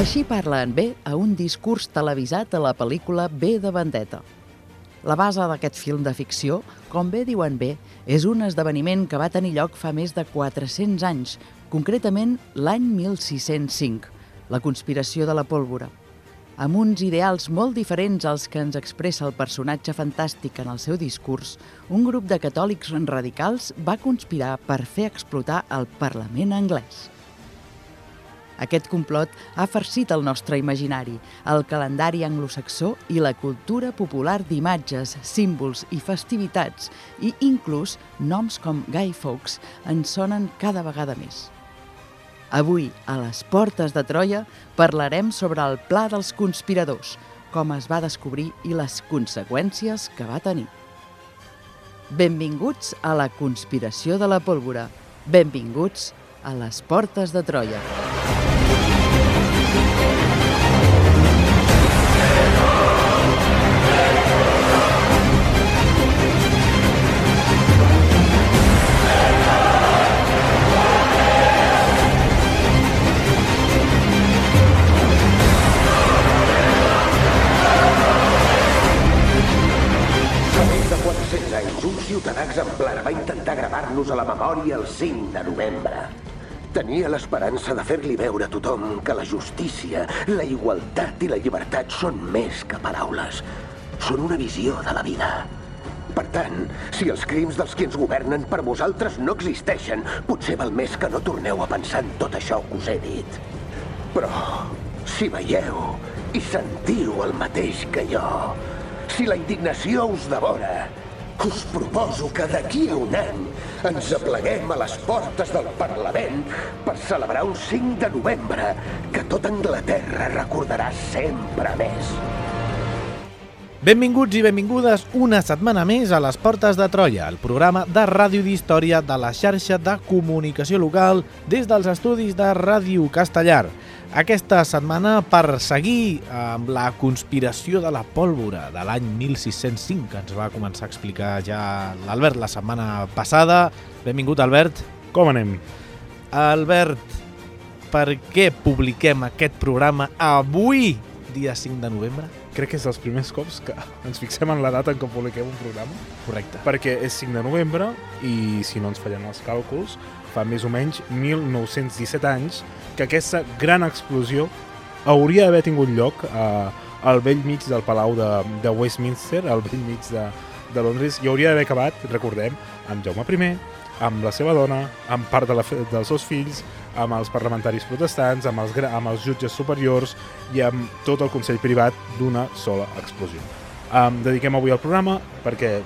Així parla en B a un discurs televisat a la pel·lícula B de Vendetta. La base d'aquest film de ficció, com bé diu en B, és un esdeveniment que va tenir lloc fa més de 400 anys, concretament l'any 1605, la conspiració de la pólvora. Amb uns ideals molt diferents als que ens expressa el personatge fantàstic en el seu discurs, un grup de catòlics radicals va conspirar per fer explotar el Parlament anglès. Aquest complot ha farcit el nostre imaginari, el calendari anglosaxó i la cultura popular d'imatges, símbols i festivitats, i inclús noms com Guy Fawkes ens sonen cada vegada més. Avui, a les portes de Troia, parlarem sobre el pla dels conspiradors, com es va descobrir i les conseqüències que va tenir. Benvinguts a la conspiració de la pólvora. Benvinguts a les portes de Troia. Ciutadà exemplar va intentar gravar-nos a la memòria el 5 de novembre. Tenia l'esperança de fer-li veure a tothom que la justícia, la igualtat i la llibertat són més que paraules. Són una visió de la vida. Per tant, si els crims dels qui ens governen per vosaltres no existeixen, potser val més que no torneu a pensar en tot això que us he dit. Però, si veieu i sentiu el mateix que jo, si la indignació us devora, us proposo que d'aquí a un any ens apleguem a les portes del Parlament per celebrar un 5 de novembre que tota Anglaterra recordarà sempre més. Benvinguts i benvingudes una setmana més a les Portes de Troia, el programa de ràdio d'història de la xarxa de comunicació local des dels estudis de Ràdio Castellar. Aquesta setmana per seguir amb la conspiració de la pólvora de l'any 1605 que ens va començar a explicar ja l'Albert la setmana passada. Benvingut, Albert. Com anem? Albert, per què publiquem aquest programa avui, dia 5 de novembre? Crec que és dels primers cops que ens fixem en la data en què publiquem un programa, Correcte. perquè és 5 de novembre i, si no ens fallen els càlculs, fa més o menys 1917 anys que aquesta gran explosió hauria d'haver tingut lloc eh, al vell mig del Palau de, de Westminster, al vell mig de, de Londres, i hauria d'haver acabat, recordem, amb Jaume I, amb la seva dona, amb part de la, dels seus fills, amb els parlamentaris protestants, amb els, amb els jutges superiors i amb tot el Consell Privat d'una sola explosió. Um, dediquem avui al programa perquè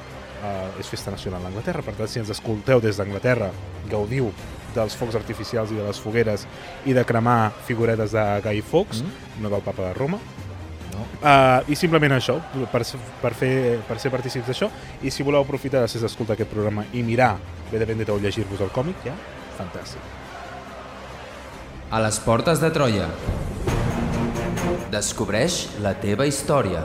uh, és festa nacional a Anglaterra, per tant, si ens escolteu des d'Anglaterra, gaudiu dels focs artificials i de les fogueres i de cremar figuretes de Guy Fawkes, mm. no del papa de Roma. No. Uh, I simplement això, per, per, fer, per ser partícips d'això. I si voleu aprofitar després d'escoltar aquest programa i mirar, bé de Vendetta o llegir-vos el còmic, ja, fantàstic. A les portes de Troia. Descobreix la teva història.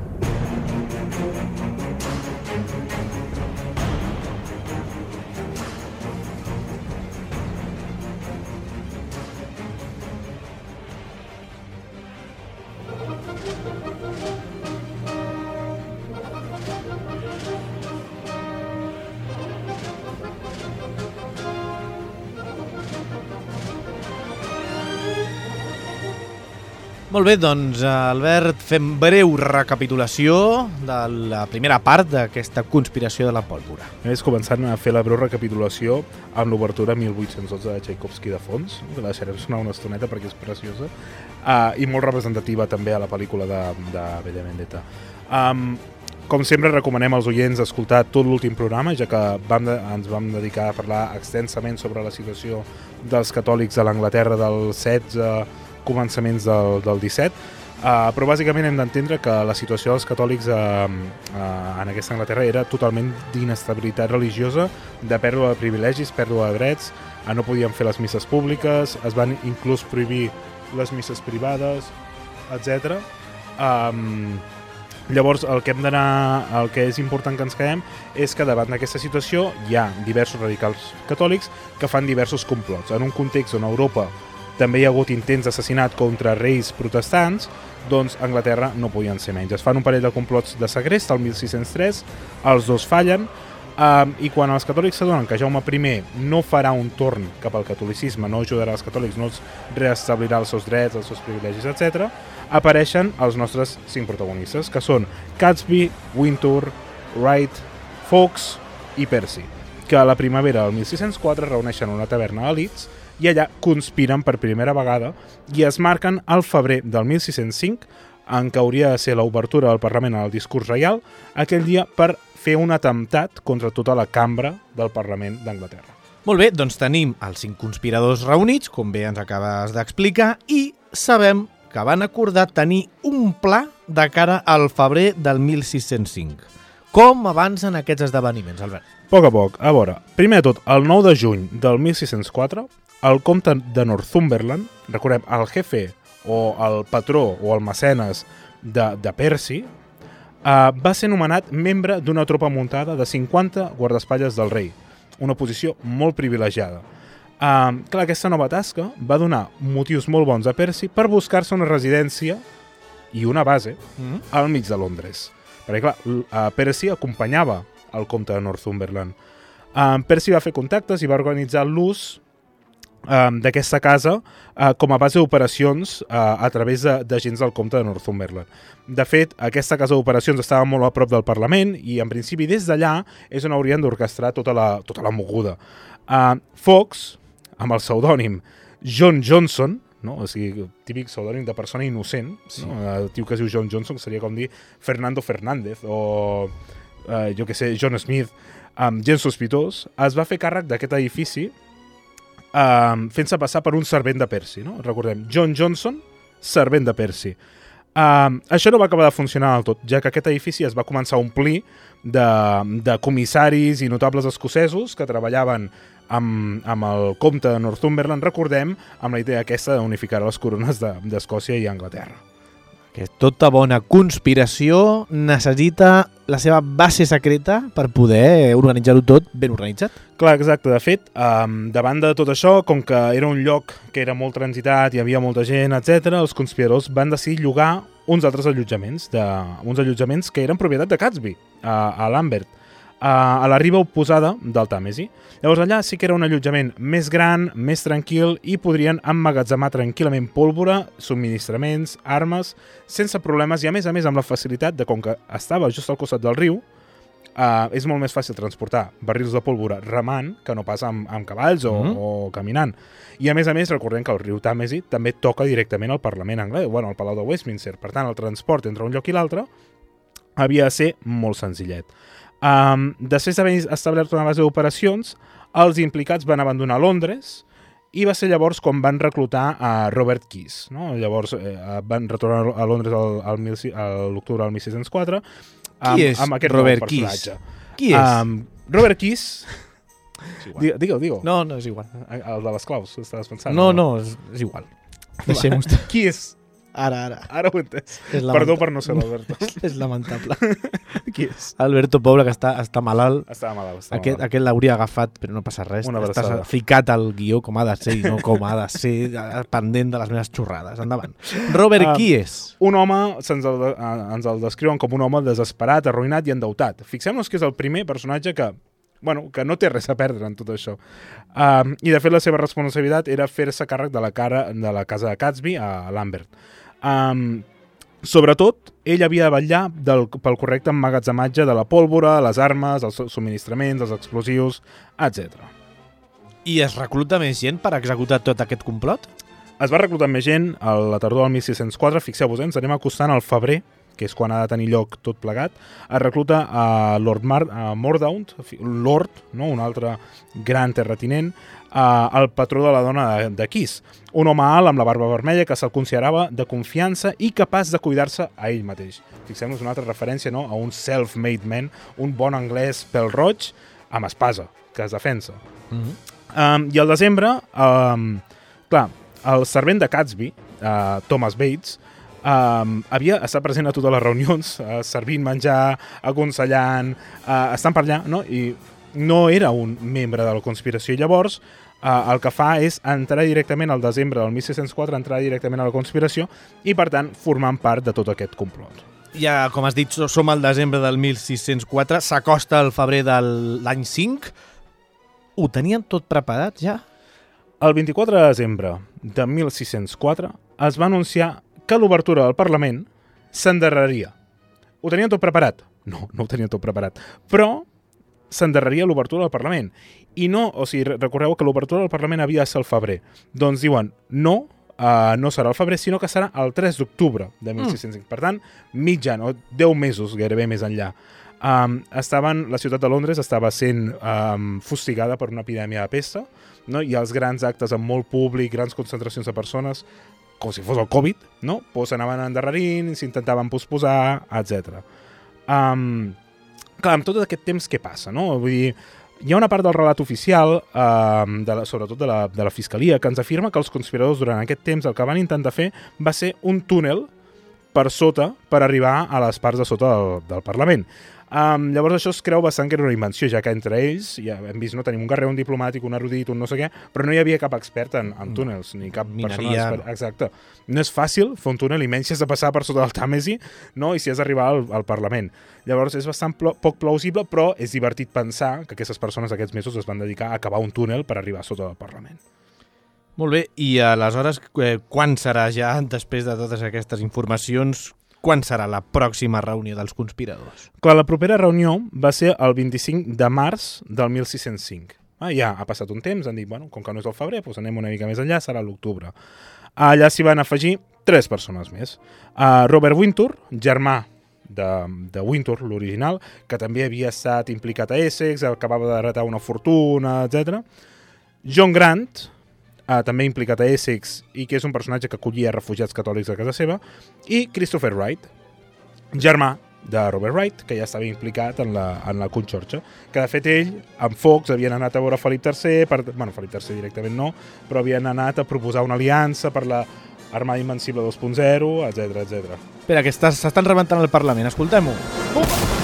Molt bé, doncs, Albert, fem breu recapitulació de la primera part d'aquesta conspiració de la pólvora. És començant a fer la breu recapitulació amb l'obertura 1812 de Tchaikovsky de fons, que la deixarem sonar una estoneta perquè és preciosa, uh, i molt representativa també a la pel·lícula de, de Bella Vendetta. Um, com sempre, recomanem als oients escoltar tot l'últim programa, ja que vam de, ens vam dedicar a parlar extensament sobre la situació dels catòlics a l'Anglaterra del 16 començaments del, del 17, uh, però bàsicament hem d'entendre que la situació dels catòlics uh, uh, en aquesta Anglaterra era totalment d'inestabilitat religiosa, de pèrdua de privilegis, pèrdua de drets, uh, no podien fer les misses públiques, es van inclús prohibir les misses privades, etc. Um, Llavors, el que hem d'anar, el que és important que ens quedem és que davant d'aquesta situació hi ha diversos radicals catòlics que fan diversos complots. En un context on Europa també hi ha hagut intents d'assassinat contra reis protestants, doncs Anglaterra no podien ser menys. Es fan un parell de complots de segrest el 1603, els dos fallen, um, i quan els catòlics s'adonen que Jaume I no farà un torn cap al catolicisme, no ajudarà els catòlics, no els reestablirà els seus drets, els seus privilegis, etc., apareixen els nostres cinc protagonistes, que són Catsby, Wintour, Wright, Fox i Percy, que a la primavera del 1604 reuneixen una taverna a Leeds i allà conspiren per primera vegada i es marquen al febrer del 1605 en què hauria de ser l'obertura del Parlament al discurs reial, aquell dia per fer un atemptat contra tota la cambra del Parlament d'Anglaterra. Molt bé, doncs tenim els cinc conspiradors reunits, com bé ens acabes d'explicar, i sabem que van acordar tenir un pla de cara al febrer del 1605. Com avancen aquests esdeveniments, Albert? A poc a poc, a veure, primer de tot, el 9 de juny del 1604, el comte de Northumberland, recordem, el jefe o el patró o el mecenes de, de Percy, uh, va ser nomenat membre d'una tropa muntada de 50 guardaespatlles del rei, una posició molt privilegiada. Uh, clar, aquesta nova tasca va donar motius molt bons a Percy per buscar-se una residència i una base mm -hmm. al mig de Londres. Perquè, clar, uh, Percy acompanyava el comte de Northumberland. Uh, Percy va fer contactes i va organitzar l'ús um, d'aquesta casa uh, com a base d'operacions uh, a través de, de del comte de Northumberland. De fet, aquesta casa d'operacions estava molt a prop del Parlament i, en principi, des d'allà és on haurien d'orquestrar tota, la, tota la moguda. Uh, Fox, amb el pseudònim John Johnson, no? o sigui, típic pseudònim de persona innocent, sí. no? el tio que es diu John Johnson seria com dir Fernando Fernández o eh, jo que sé, John Smith, um, gens sospitós, es va fer càrrec d'aquest edifici um, fent-se passar per un servent de Percy. No? Recordem, John Johnson, servent de Percy. Um, això no va acabar de funcionar del tot, ja que aquest edifici es va començar a omplir de, de comissaris i notables escocesos que treballaven amb, amb el comte de Northumberland, recordem, amb la idea aquesta d'unificar les corones d'Escòcia de, i Anglaterra que tota bona conspiració necessita la seva base secreta per poder organitzar-ho tot ben organitzat. Clar, exacte. De fet, um, davant de tot això, com que era un lloc que era molt transitat, hi havia molta gent, etc, els conspiradors van decidir llogar uns altres allotjaments, de, uns allotjaments que eren propietat de Catsby, a, a Lambert a la riba oposada del Tàmesi. Llavors allà sí que era un allotjament més gran, més tranquil i podrien emmagatzemar tranquil·lament pólvora, subministraments, armes, sense problemes i a més a més amb la facilitat de com que estava just al costat del riu, uh, és molt més fàcil transportar barrils de pólvora remant que no pas amb, amb cavalls o, mm -hmm. o caminant. I a més a més recordem que el riu Tàmesi també toca directament al Parlament anglès, bueno, al Palau de Westminster. Per tant, el transport entre un lloc i l'altre havia de ser molt senzillet. Um, després d'haver establert una base d'operacions, els implicats van abandonar Londres i va ser llavors quan van reclutar a Robert Keys. No? Llavors eh, van retornar a Londres a l'octubre del 1604 amb, Qui és amb aquest Robert Keys? Qui és? Um, Robert Keys... Digue-ho, digue No, no, és igual. El de les claus, estaves pensant? No, no, és, és igual. Deixem-ho estar. Qui és? Ara, ara. Ara ho he entès. Perdó per no ser l'Alberto. és lamentable. Qui és? Alberto Poble, que està, està malalt. Està malalt. Està aquest malalt. aquest l'hauria agafat, però no passa res. Una Estàs ficat al guió com ha de ser i no com ha de ser, eh, pendent de les meves xorrades. Endavant. Robert, uh, qui és? Un home, ens el, uh, ens el descriuen com un home desesperat, arruïnat i endeutat. Fixem-nos que és el primer personatge que bueno, que no té res a perdre en tot això. Um, I, de fet, la seva responsabilitat era fer-se càrrec de la cara de la casa de Catsby a Lambert. Um, sobretot, ell havia de vetllar del, pel correcte emmagatzematge de la pólvora, les armes, els subministraments, els explosius, etc. I es recluta més gent per executar tot aquest complot? Es va reclutar més gent a la tardor del 1604, fixeu-vos, eh, ens anem acostant al febrer, que és quan ha de tenir lloc tot plegat, es recluta a Lord Mar a Mordaunt, Lord, no? un altre gran terratinent, el patró de la dona de, de Kiss, un home alt amb la barba vermella que se'l considerava de confiança i capaç de cuidar-se a ell mateix. Fixem-nos una altra referència no? a un self-made man, un bon anglès pel roig amb espasa, que es defensa. Mm -hmm. Um, I al desembre, um, clar, el servent de Catsby, uh, Thomas Bates, um, havia estat present a totes les reunions, uh, servint menjar, aconsellant, uh, estant per allà, no? i no era un membre de la conspiració. Llavors, uh, el que fa és entrar directament al desembre del 1604, entrar directament a la conspiració i, per tant, formant part de tot aquest complot. Ja, com has dit, som al desembre del 1604, s'acosta el febrer de l'any 5. Ho tenien tot preparat ja? El 24 de desembre de 1604 es va anunciar que l'obertura del Parlament s'endarreria. Ho tenien tot preparat? No, no ho tenien tot preparat. Però s'endarreria l'obertura del Parlament. I no, o sigui, recordeu que l'obertura del Parlament havia de ser el febrer. Doncs diuen, no, uh, no serà el febrer, sinó que serà el 3 d'octubre de 1605. Mm. Per tant, mitja, no? 10 mesos gairebé més enllà. Um, estaven, la ciutat de Londres estava sent um, fustigada per una epidèmia de pesta, no? i els grans actes amb molt públic, grans concentracions de persones, com si fos el Covid, no? pues s'anaven endarrerint, s'intentaven posposar, etc. Um, clar, amb tot aquest temps, què passa? No? Vull dir, hi ha una part del relat oficial, eh, de la, sobretot de la, de la Fiscalia, que ens afirma que els conspiradors durant aquest temps el que van intentar fer va ser un túnel per sota per arribar a les parts de sota del, del Parlament. Um, llavors això es creu bastant que era una invenció, ja que entre ells, ja hem vist, no tenim un guerrer, un diplomàtic, un erudit, un no sé què, però no hi havia cap expert en, en túnels, ni cap Mineria. persona... Exacte. No és fàcil fer un túnel i menys si has de passar per sota del Tàmesi, no? i si has d'arribar al, al Parlament. Llavors és bastant pl poc plausible, però és divertit pensar que aquestes persones aquests mesos es van dedicar a acabar un túnel per arribar sota del Parlament. Molt bé, i aleshores, eh, quan serà ja, després de totes aquestes informacions, quan serà la pròxima reunió dels conspiradors? Clar, la propera reunió va ser el 25 de març del 1605. Ah, ja ha passat un temps, han dit, bueno, com que no és el febrer, doncs anem una mica més enllà, serà l'octubre. Allà s'hi van afegir tres persones més. Uh, Robert Wintour, germà de, de Wintour, l'original, que també havia estat implicat a Essex, acabava de retar una fortuna, etc. John Grant, uh, també implicat a Essex i que és un personatge que acollia refugiats catòlics a casa seva, i Christopher Wright, germà de Robert Wright, que ja estava implicat en la, en la conxorxa, que de fet ell, amb Fox, havien anat a veure Felip III, per, bueno, Felip III directament no, però havien anat a proposar una aliança per la Armada Invencible 2.0, etc etc. Espera, que s'estan rebentant el Parlament, escoltem-ho.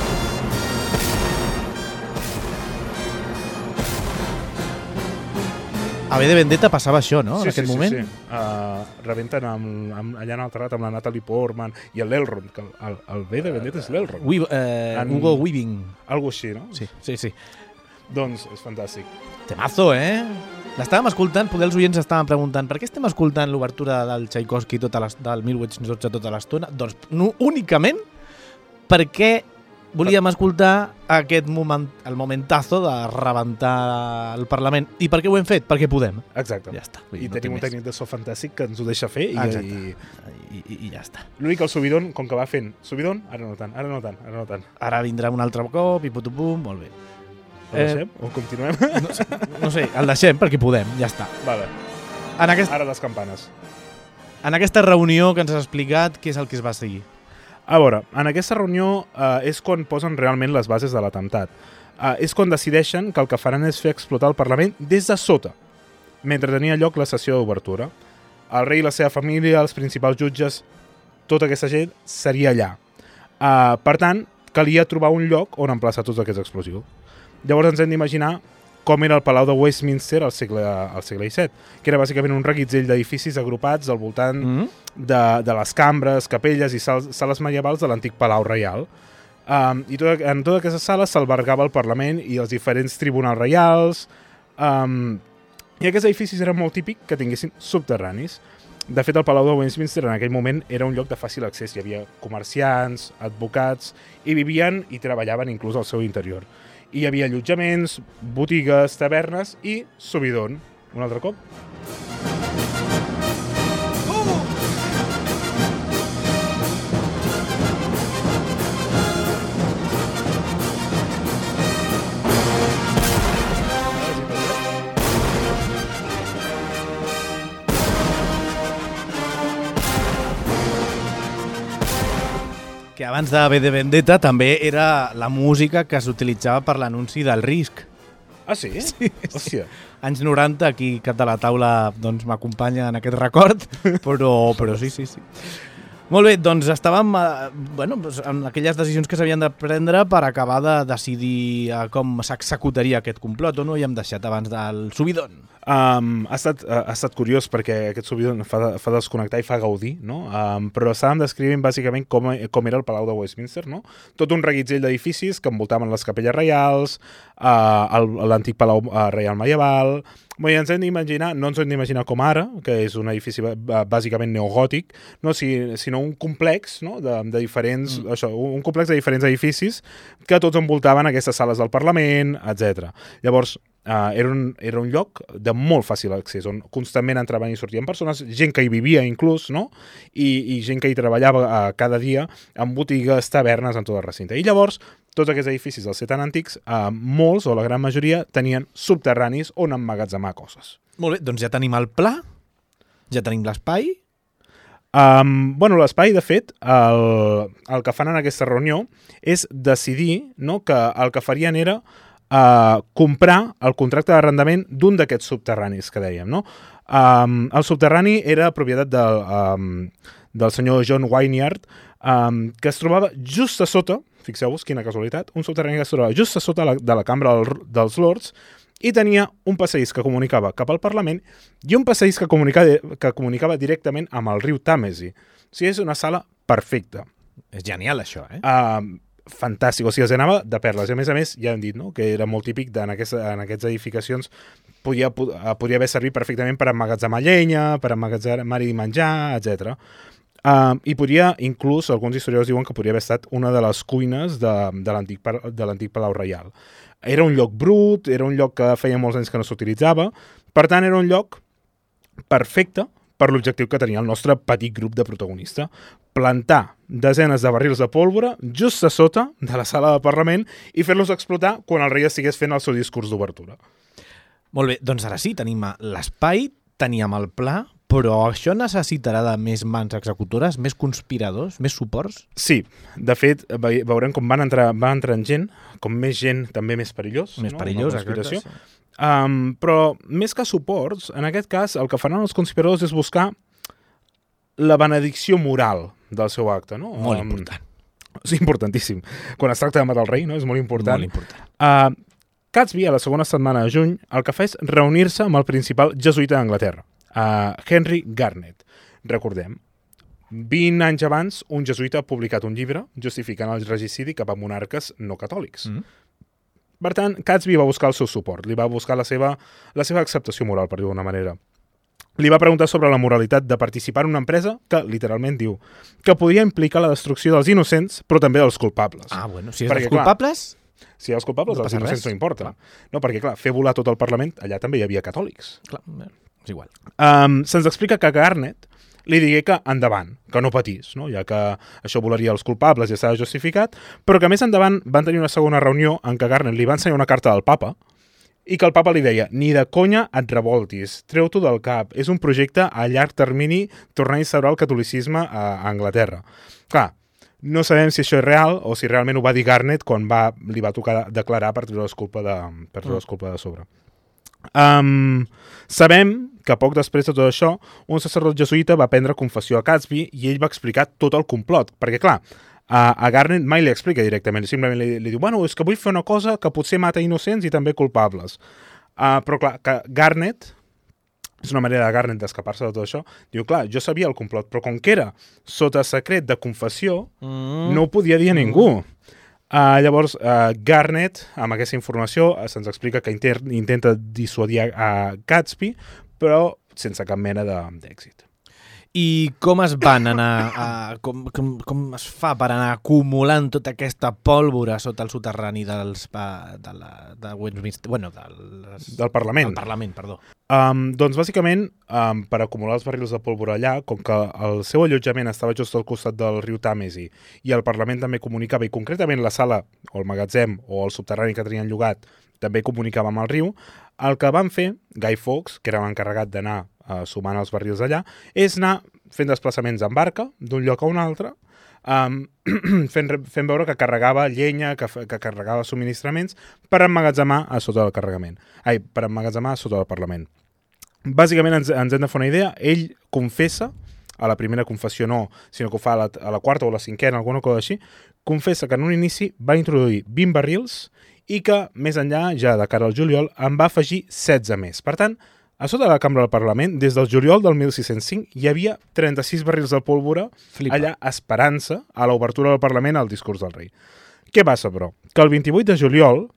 A B de Vendetta passava això, no? en aquest sí, moment? Sí, sí. Uh, rebenten amb, amb, allà en el terrat amb la Natalie Portman i el l'Elrond, que el, el, el B de Vendetta és l'Elrond. Eh, En- Hugo Weaving. Algo així, no? Sí, sí, sí. Doncs és fantàstic. Temazo, eh? L'estàvem escoltant, poder els oients estaven preguntant per què estem escoltant l'obertura del Tchaikovsky tota les, del 1812 tota l'estona? Doncs no, únicament perquè volíem escoltar aquest moment, el momentazo de rebentar el Parlament. I per què ho hem fet? Perquè podem. Exacte. Ja està. Vull I no tenim un tècnic de so fantàstic que ens ho deixa fer. I, Exacte. i I, i, I ja està. l'únic el subidon, com que va fent subidon, ara no tant, ara no tant, ara no tant. Ara vindrà un altre cop i putupum, molt bé. El Eh, deixem o continuem? No sé, no sé, el deixem perquè podem, ja està. vale. En, aquest, Ara les campanes. en aquesta reunió que ens has explicat, què és el que es va seguir? A veure, en aquesta reunió eh, és quan posen realment les bases de l'atemptat. Eh, és quan decideixen que el que faran és fer explotar el Parlament des de sota, mentre tenia lloc la sessió d'obertura. El rei la seva família, els principals jutges, tota aquesta gent seria allà. Eh, per tant, calia trobar un lloc on emplaçar tots aquests explosius. Llavors ens hem d'imaginar com era el Palau de Westminster al segle, al segle XVII, que era bàsicament un reguitzell d'edificis agrupats al voltant Mm -hmm. de, de les cambres, capelles i sales, sales medievals de l'antic Palau Reial. Um, I tot, en totes aquestes sales s'albergava el Parlament i els diferents tribunals reials. Um, I aquests edificis eren molt típic que tinguessin subterranis. De fet, el Palau de Westminster en aquell moment era un lloc de fàcil accés. Hi havia comerciants, advocats, i vivien i treballaven inclús al seu interior. Hi havia allotjaments, botigues, tavernes i subidon. Un altre cop. Que abans de B de Vendetta també era la música que s'utilitzava per l'anunci del risc. Ah, sí? Sí, Hòstia. Anys 90, aquí cap de la taula doncs, m'acompanya en aquest record, però, però sí, sí, sí. Molt bé, doncs estàvem eh, bueno, doncs, en aquelles decisions que s'havien de prendre per acabar de decidir eh, com s'executaria aquest complot, o no? I hem deixat abans del subidon. Um, ha, estat, ha estat curiós perquè aquest subidon fa, fa desconnectar i fa gaudir, no? Um, però estàvem descrivint bàsicament com, com era el Palau de Westminster, no? Tot un reguitzell d'edificis que envoltaven les capelles reials, uh, l'antic Palau uh, Reial Medieval... Bé, ens hem d'imaginar, no ens hem d'imaginar com ara, que és un edifici bàsicament neogòtic, no? si, sinó un complex no? de, de diferents, mm. això, un complex de diferents edificis que tots envoltaven aquestes sales del Parlament, etc. Llavors, Uh, era, un, era un lloc de molt fàcil accés, on constantment entraven i sortien persones, gent que hi vivia inclús, no? I, i gent que hi treballava uh, cada dia en botigues, tavernes, en tot el recinte. I llavors, tots aquests edificis, els ser tan antics, uh, molts, o la gran majoria, tenien subterranis on emmagatzemar coses. Molt bé, doncs ja tenim el pla, ja tenim l'espai, Um, bueno, l'espai, de fet, el, el que fan en aquesta reunió és decidir no, que el que farien era uh, comprar el contracte d'arrendament d'un d'aquests subterranis que dèiem. No? Um, el subterrani era propietat del, um, del senyor John Wynyard, um, que es trobava just a sota, fixeu-vos quina casualitat, un subterrani que es trobava just a sota la, de la cambra del, dels Lords, i tenia un passeig que comunicava cap al Parlament i un passeig que comunicava, que comunicava directament amb el riu Tàmesi. O sigui, és una sala perfecta. és genial això, eh? Uh, fantàstic, o sigui, els anava de perles. I a més a més, ja hem dit, no?, que era molt típic en, aquesta, en aquestes edificacions podia, podia haver servit perfectament per emmagatzemar llenya, per emmagatzemar-hi menjar, etc. Uh, I podria, inclús, alguns historiadors diuen que podria haver estat una de les cuines de, de l'antic Palau Reial. Era un lloc brut, era un lloc que feia molts anys que no s'utilitzava, per tant, era un lloc perfecte per l'objectiu que tenia el nostre petit grup de protagonista, plantar desenes de barrils de pólvora just a sota de la sala de Parlament i fer-los explotar quan el rei estigués fent el seu discurs d'obertura. Molt bé, doncs ara sí, tenim l'espai, teníem el pla, però això necessitarà de més mans executores, més conspiradors, més suports? Sí, de fet, ve veurem com van entrar, van entrar gent, com més gent, també més perillós. Més no? perillós, exacte. Sí. Um, però més que suports, en aquest cas el que faran els conspiradors és buscar la benedicció moral del seu acte. No? Molt Um, important. És importantíssim. Quan es tracta de matar el rei, no? és molt important. Molt important. Uh, Catsby, a la segona setmana de juny, el que fa és reunir-se amb el principal jesuïta d'Anglaterra, uh, Henry Garnet. Recordem, 20 anys abans, un jesuïta ha publicat un llibre justificant el regicidi cap a monarques no catòlics. Mm. Per tant, Catsby va buscar el seu suport, li va buscar la seva, la seva acceptació moral, per dir d'una manera. Li va preguntar sobre la moralitat de participar en una empresa que, literalment, diu que podia implicar la destrucció dels innocents, però també dels culpables. Ah, bueno, si és Perquè, dels culpables... Si hi ha els culpables, No els innocents res. no importa. No, perquè, clar, fer volar tot el Parlament, allà també hi havia catòlics. Clar, és igual. Um, Se'ns explica que Garnet li digué que endavant, que no patís, no? ja que això volaria els culpables i estava justificat, però que més endavant van tenir una segona reunió en què Garnet li va ensenyar una carta del papa i que el papa li deia ni de conya et revoltis, treu-t'ho del cap, és un projecte a llarg termini tornar a instaurar el catolicisme a, Anglaterra. Clar, no sabem si això és real o si realment ho va dir Garnet quan va, li va tocar declarar per treure culpa de, per treure culpa de sobre. Um, sabem que poc després de tot això, un sacerdot jesuïta va prendre confessió a Catsby i ell va explicar tot el complot, perquè clar, a, a Garnet mai li explica directament, simplement li, li diu, bueno, és que vull fer una cosa que potser mata innocents i també culpables. Uh, però clar, que Garnet, és una manera de Garnet d'escapar-se de tot això, diu, clar, jo sabia el complot, però com que era sota secret de confessió, Mm. no ho podia dir a ningú. Uh, llavors, uh, Garnet, amb aquesta informació, uh, se'ns explica que inter intenta dissuadir a, a Gatsby, però sense cap mena d'èxit. I com es van anar, a, com, com, com es fa per anar acumulant tota aquesta pólvora sota el soterrani dels, de, la, de Westminster, bueno, del, Del Parlament. Del Parlament, perdó. Um, doncs, bàsicament, um, per acumular els barrils de pólvora allà, com que el seu allotjament estava just al costat del riu Tàmesi i el Parlament també comunicava, i concretament la sala, o el magatzem, o el subterrani que tenien llogat, també comunicava amb el riu, el que van fer, Guy Fawkes, que era l'encarregat d'anar uh, sumant els barrils allà, és anar fent desplaçaments en barca d'un lloc a un altre, um, fent, fent veure que carregava llenya, que, que carregava subministraments per emmagatzemar a sota del carregament. Ai, per emmagatzemar a sota del Parlament. Bàsicament ens, ens hem de fer una idea, ell confessa, a la primera confessió no, sinó que ho fa a la, a la quarta o la cinquena, alguna cosa així, confessa que en un inici va introduir 20 barrils i que, més enllà, ja de cara al juliol, en va afegir 16 més. Per tant, a sota de la cambra del Parlament, des del juliol del 1605, hi havia 36 barrils de pólvora Flipa. allà esperant-se a l'obertura del Parlament al discurs del rei. Què passa, però? Que el 28 de juliol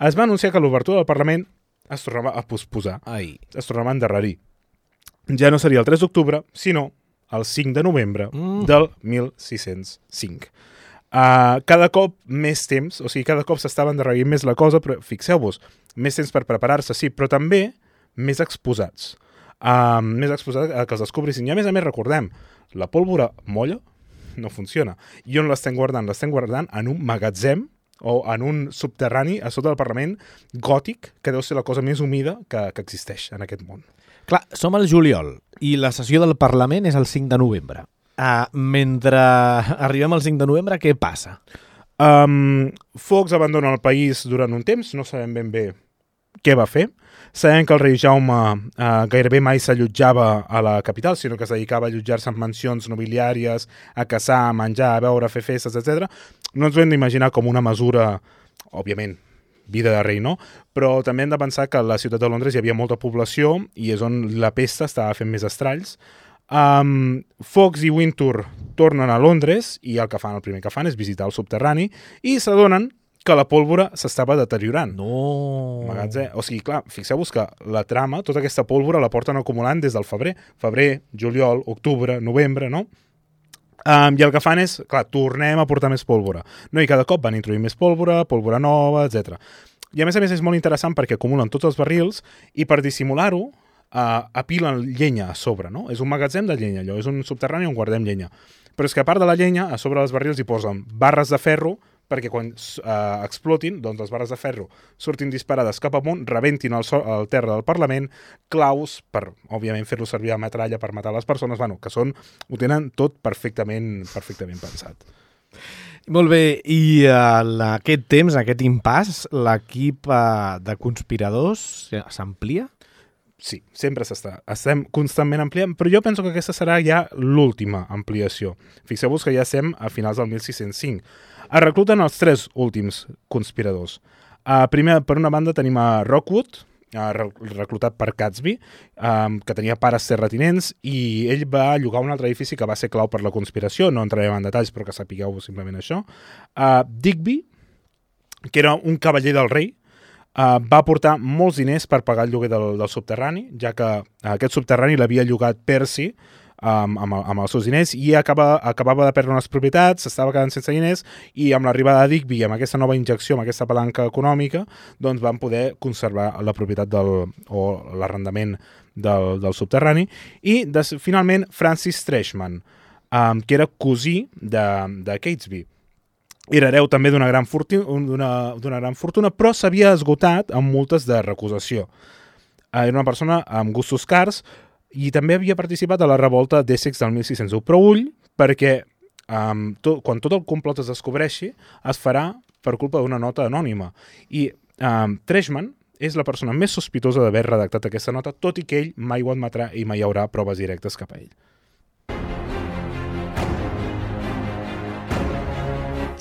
es va anunciar que l'obertura del Parlament es tornava a posposar Ai. es tornava a endarrerir. Ja no seria el 3 d'octubre, sinó el 5 de novembre Mm. del 1605. Uh, cada cop més temps, o sigui, cada cop s'estava endarrerint més la cosa, però fixeu-vos, més temps per preparar-se, sí, però també més exposats. Uh, més exposats a que els descobrissin. I a més a més, recordem, la pólvora molla no funciona. I on l'estem guardant? L'estem guardant en un magatzem o en un subterrani a sota del Parlament gòtic, que deu ser la cosa més humida que, que existeix en aquest món. Clar, som al juliol i la sessió del Parlament és el 5 de novembre. Uh, mentre arribem al 5 de novembre, què passa? Um, Fox abandona el país durant un temps, no sabem ben bé què va fer. Sabem que el rei Jaume uh, gairebé mai s'allotjava a la capital, sinó que es dedicava a allotjar-se en mansions nobiliàries, a caçar, a menjar, a beure, a fer festes, etc. No ens ho hem d'imaginar com una mesura, òbviament, vida de rei, no? Però també hem de pensar que a la ciutat de Londres hi havia molta població i és on la pesta estava fent més estralls. Um, Fox i Wintour tornen a Londres i el que fan, el primer que fan és visitar el subterrani i s'adonen que la pólvora s'estava deteriorant. No... Magatzem. O sigui, clar, fixeu-vos que la trama, tota aquesta pólvora la porten acumulant des del febrer. Febrer, juliol, octubre, novembre, no? Um, I el que fan és, clar, tornem a portar més pólvora. No? I cada cop van introduir més pólvora, pólvora nova, etc. I a més a més és molt interessant perquè acumulen tots els barrils i per dissimular-ho uh, apilen llenya a sobre, no? És un magatzem de llenya, allò, és un subterrani on guardem llenya. Però és que a part de la llenya, a sobre dels barrils hi posen barres de ferro perquè quan uh, explotin, doncs les barres de ferro surtin disparades cap amunt, rebentin el, so el terra del Parlament, claus per, òbviament, fer-lo servir a metralla per matar les persones, bueno, que són, ho tenen tot perfectament, perfectament pensat. Molt bé, i en aquest temps, en aquest impàs, l'equip eh, de conspiradors s'amplia? Sí, sempre s'està. Estem constantment ampliant, però jo penso que aquesta serà ja l'última ampliació. Fixeu-vos que ja estem a finals del 1605. Es recluten els tres últims conspiradors. Uh, primer, per una banda, tenim a Rockwood, uh, reclutat per Catsby, um, que tenia pares terratinents, i ell va llogar un altre edifici que va ser clau per la conspiració, no entrarem en detalls, però que sapigueu simplement això. Uh, Digby, que era un cavaller del rei, Uh, va aportar molts diners per pagar el lloguer del, del subterrani, ja que uh, aquest subterrani l'havia llogat Percy um, amb, amb els seus diners i acaba, acabava de perdre unes propietats, s'estava quedant sense diners i amb l'arribada de Digby, amb aquesta nova injecció, amb aquesta palanca econòmica, doncs van poder conservar la propietat del, o l'arrendament del, del subterrani. I des, finalment Francis Treshman, um, que era cosí de, de Catesby era hereu també d'una gran, gran fortuna, però s'havia esgotat amb multes de recusació. Eh, Era una persona amb gustos cars i també havia participat a la revolta d'Essex del 1601. Però ull, perquè um, to, quan tot el complot es descobreixi, es farà per culpa d'una nota anònima. I um, Treshman és la persona més sospitosa d'haver redactat aquesta nota, tot i que ell mai ho admetrà i mai hi haurà proves directes cap a ell.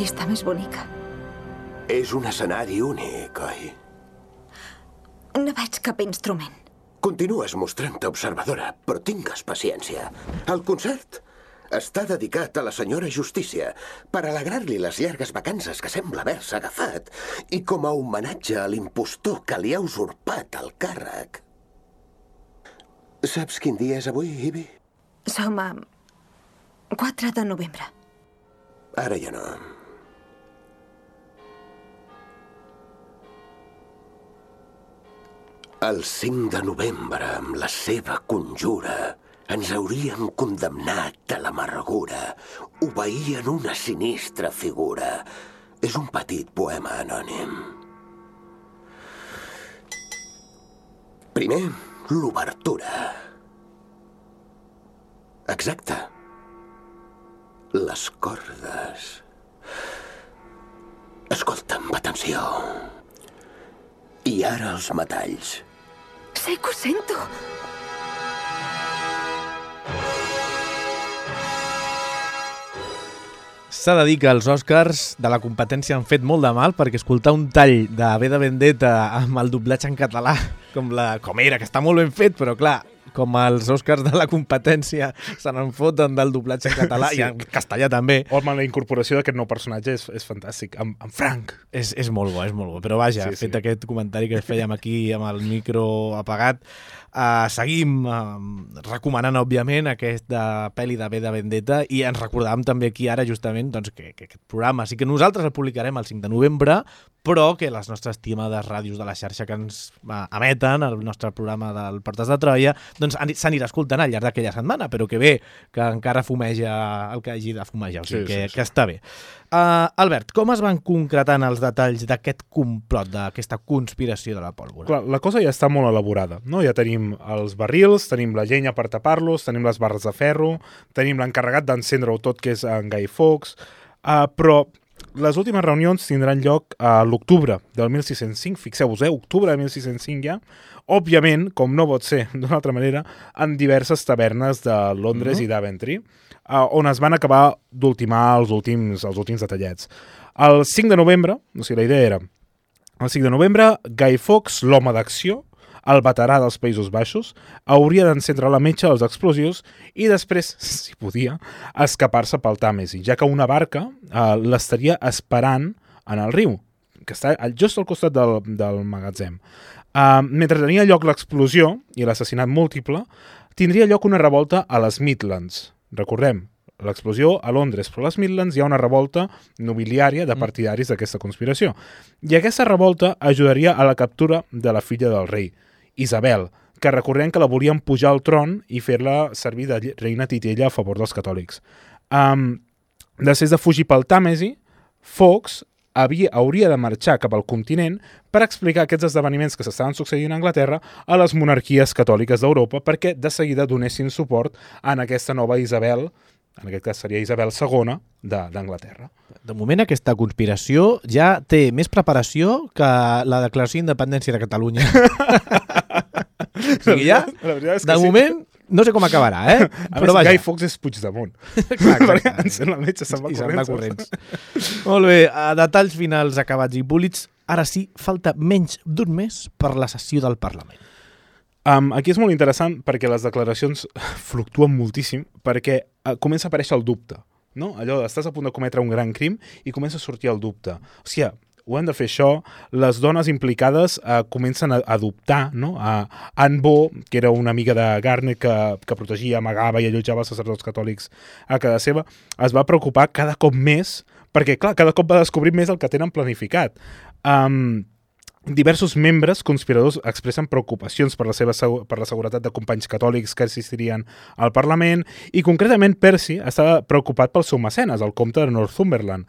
vista més bonica. És un escenari únic, oi? No veig cap instrument. Continues mostrant-te observadora, però tingues paciència. El concert està dedicat a la senyora Justícia per alegrar-li les llargues vacances que sembla haver-se agafat i com a homenatge a l'impostor que li ha usurpat el càrrec. Saps quin dia és avui, Ibi? Som a 4 de novembre. Ara ja no. El 5 de novembre, amb la seva conjura, ens haurien condemnat a l'amargura. Obeïen una sinistra figura. És un petit poema anònim. Primer, l'obertura. Exacte. Les cordes. Escolta'm, atenció. I ara els metalls. Sé que ho sento. S'ha de dir que els Oscars de la competència han fet molt de mal perquè escoltar un tall de B de Vendetta amb el doblatge en català com, la, com era, que està molt ben fet, però clar, com els Oscars de la competència se n'en foten del doblatge en català sí. i en castellà també. Home, la incorporació d'aquest nou personatge és, és fantàstic, amb, amb Frank. És, és molt bo, és molt bo. Però vaja, sí, fet sí. aquest comentari que fèiem aquí amb el micro apagat, Uh, seguim uh, recomanant, òbviament, aquesta pel·li de B de Vendetta i ens recordàvem també aquí ara justament doncs, que, que aquest programa sí que nosaltres el publicarem el 5 de novembre, però que les nostres estimades ràdios de la xarxa que ens emeten, el nostre programa del Portes de Troia, doncs s'anirà escoltant al llarg d'aquella setmana, però que bé, que encara fumeja el que hagi de fumejar, o sigui sí, que, sí, sí. que està bé. Uh, Albert, com es van concretant els detalls d'aquest complot, d'aquesta conspiració de la pólvora? Clar, la cosa ja està molt elaborada, no? Ja tenim els barrils, tenim la llenya per tapar-los, tenim les barres de ferro, tenim l'encarregat d'encendre-ho tot, que és en Guy Fawkes, uh, però les últimes reunions tindran lloc a l'octubre del 1605, fixeu-vos, eh, octubre de 1605 ja, òbviament, com no pot ser d'una altra manera, en diverses tavernes de Londres mm -hmm. i d'Aventry, uh, on es van acabar d'ultimar els últims, els últims detallets. El 5 de novembre, o sigui, la idea era, el 5 de novembre, Guy Fawkes, l'home d'acció, el veterà dels Països Baixos, hauria d'encendre la metxa dels explosius i després, si podia, escapar-se pel Tàmesi, ja que una barca uh, l'estaria esperant en el riu, que està just al costat del, del magatzem. Uh, mentre tenia lloc l'explosió i l'assassinat múltiple, tindria lloc una revolta a les Midlands. Recordem, l'explosió a Londres, però a les Midlands hi ha una revolta nobiliària de mm. partidaris d'aquesta conspiració. I aquesta revolta ajudaria a la captura de la filla del rei, Isabel, que recordem que la volien pujar al tron i fer-la servir de reina titella a favor dels catòlics. Um, després de fugir pel Tàmesi, Fox havia, hauria de marxar cap al continent per explicar aquests esdeveniments que s'estaven succeint a Anglaterra a les monarquies catòliques d'Europa perquè de seguida donessin suport en aquesta nova Isabel, en aquest cas seria Isabel II d'Anglaterra. De moment aquesta conspiració ja té més preparació que la declaració d'independència de Catalunya. o sigui, ja, de moment, no sé com acabarà, eh? A Però més, Guy Fawkes és Puigdemont. Perquè encén la metge, se'n va, corrents. va corrents. Molt bé, a detalls finals acabats i púlits, ara sí, falta menys d'un mes per la sessió del Parlament. Um, aquí és molt interessant perquè les declaracions fluctuen moltíssim perquè uh, comença a aparèixer el dubte. No? Allò, estàs a punt de cometre un gran crim i comença a sortir el dubte. O sigui, ho hem de fer això, les dones implicades eh, comencen a adoptar no? a Anne Bo, que era una amiga de Garner que, que protegia, amagava i allotjava els sacerdots catòlics a casa seva, es va preocupar cada cop més, perquè clar, cada cop va descobrir més el que tenen planificat. Um, Diversos membres conspiradors expressen preocupacions per la, seva per la seguretat de companys catòlics que assistirien al Parlament i concretament Percy estava preocupat pel seu mecenes, el comte de Northumberland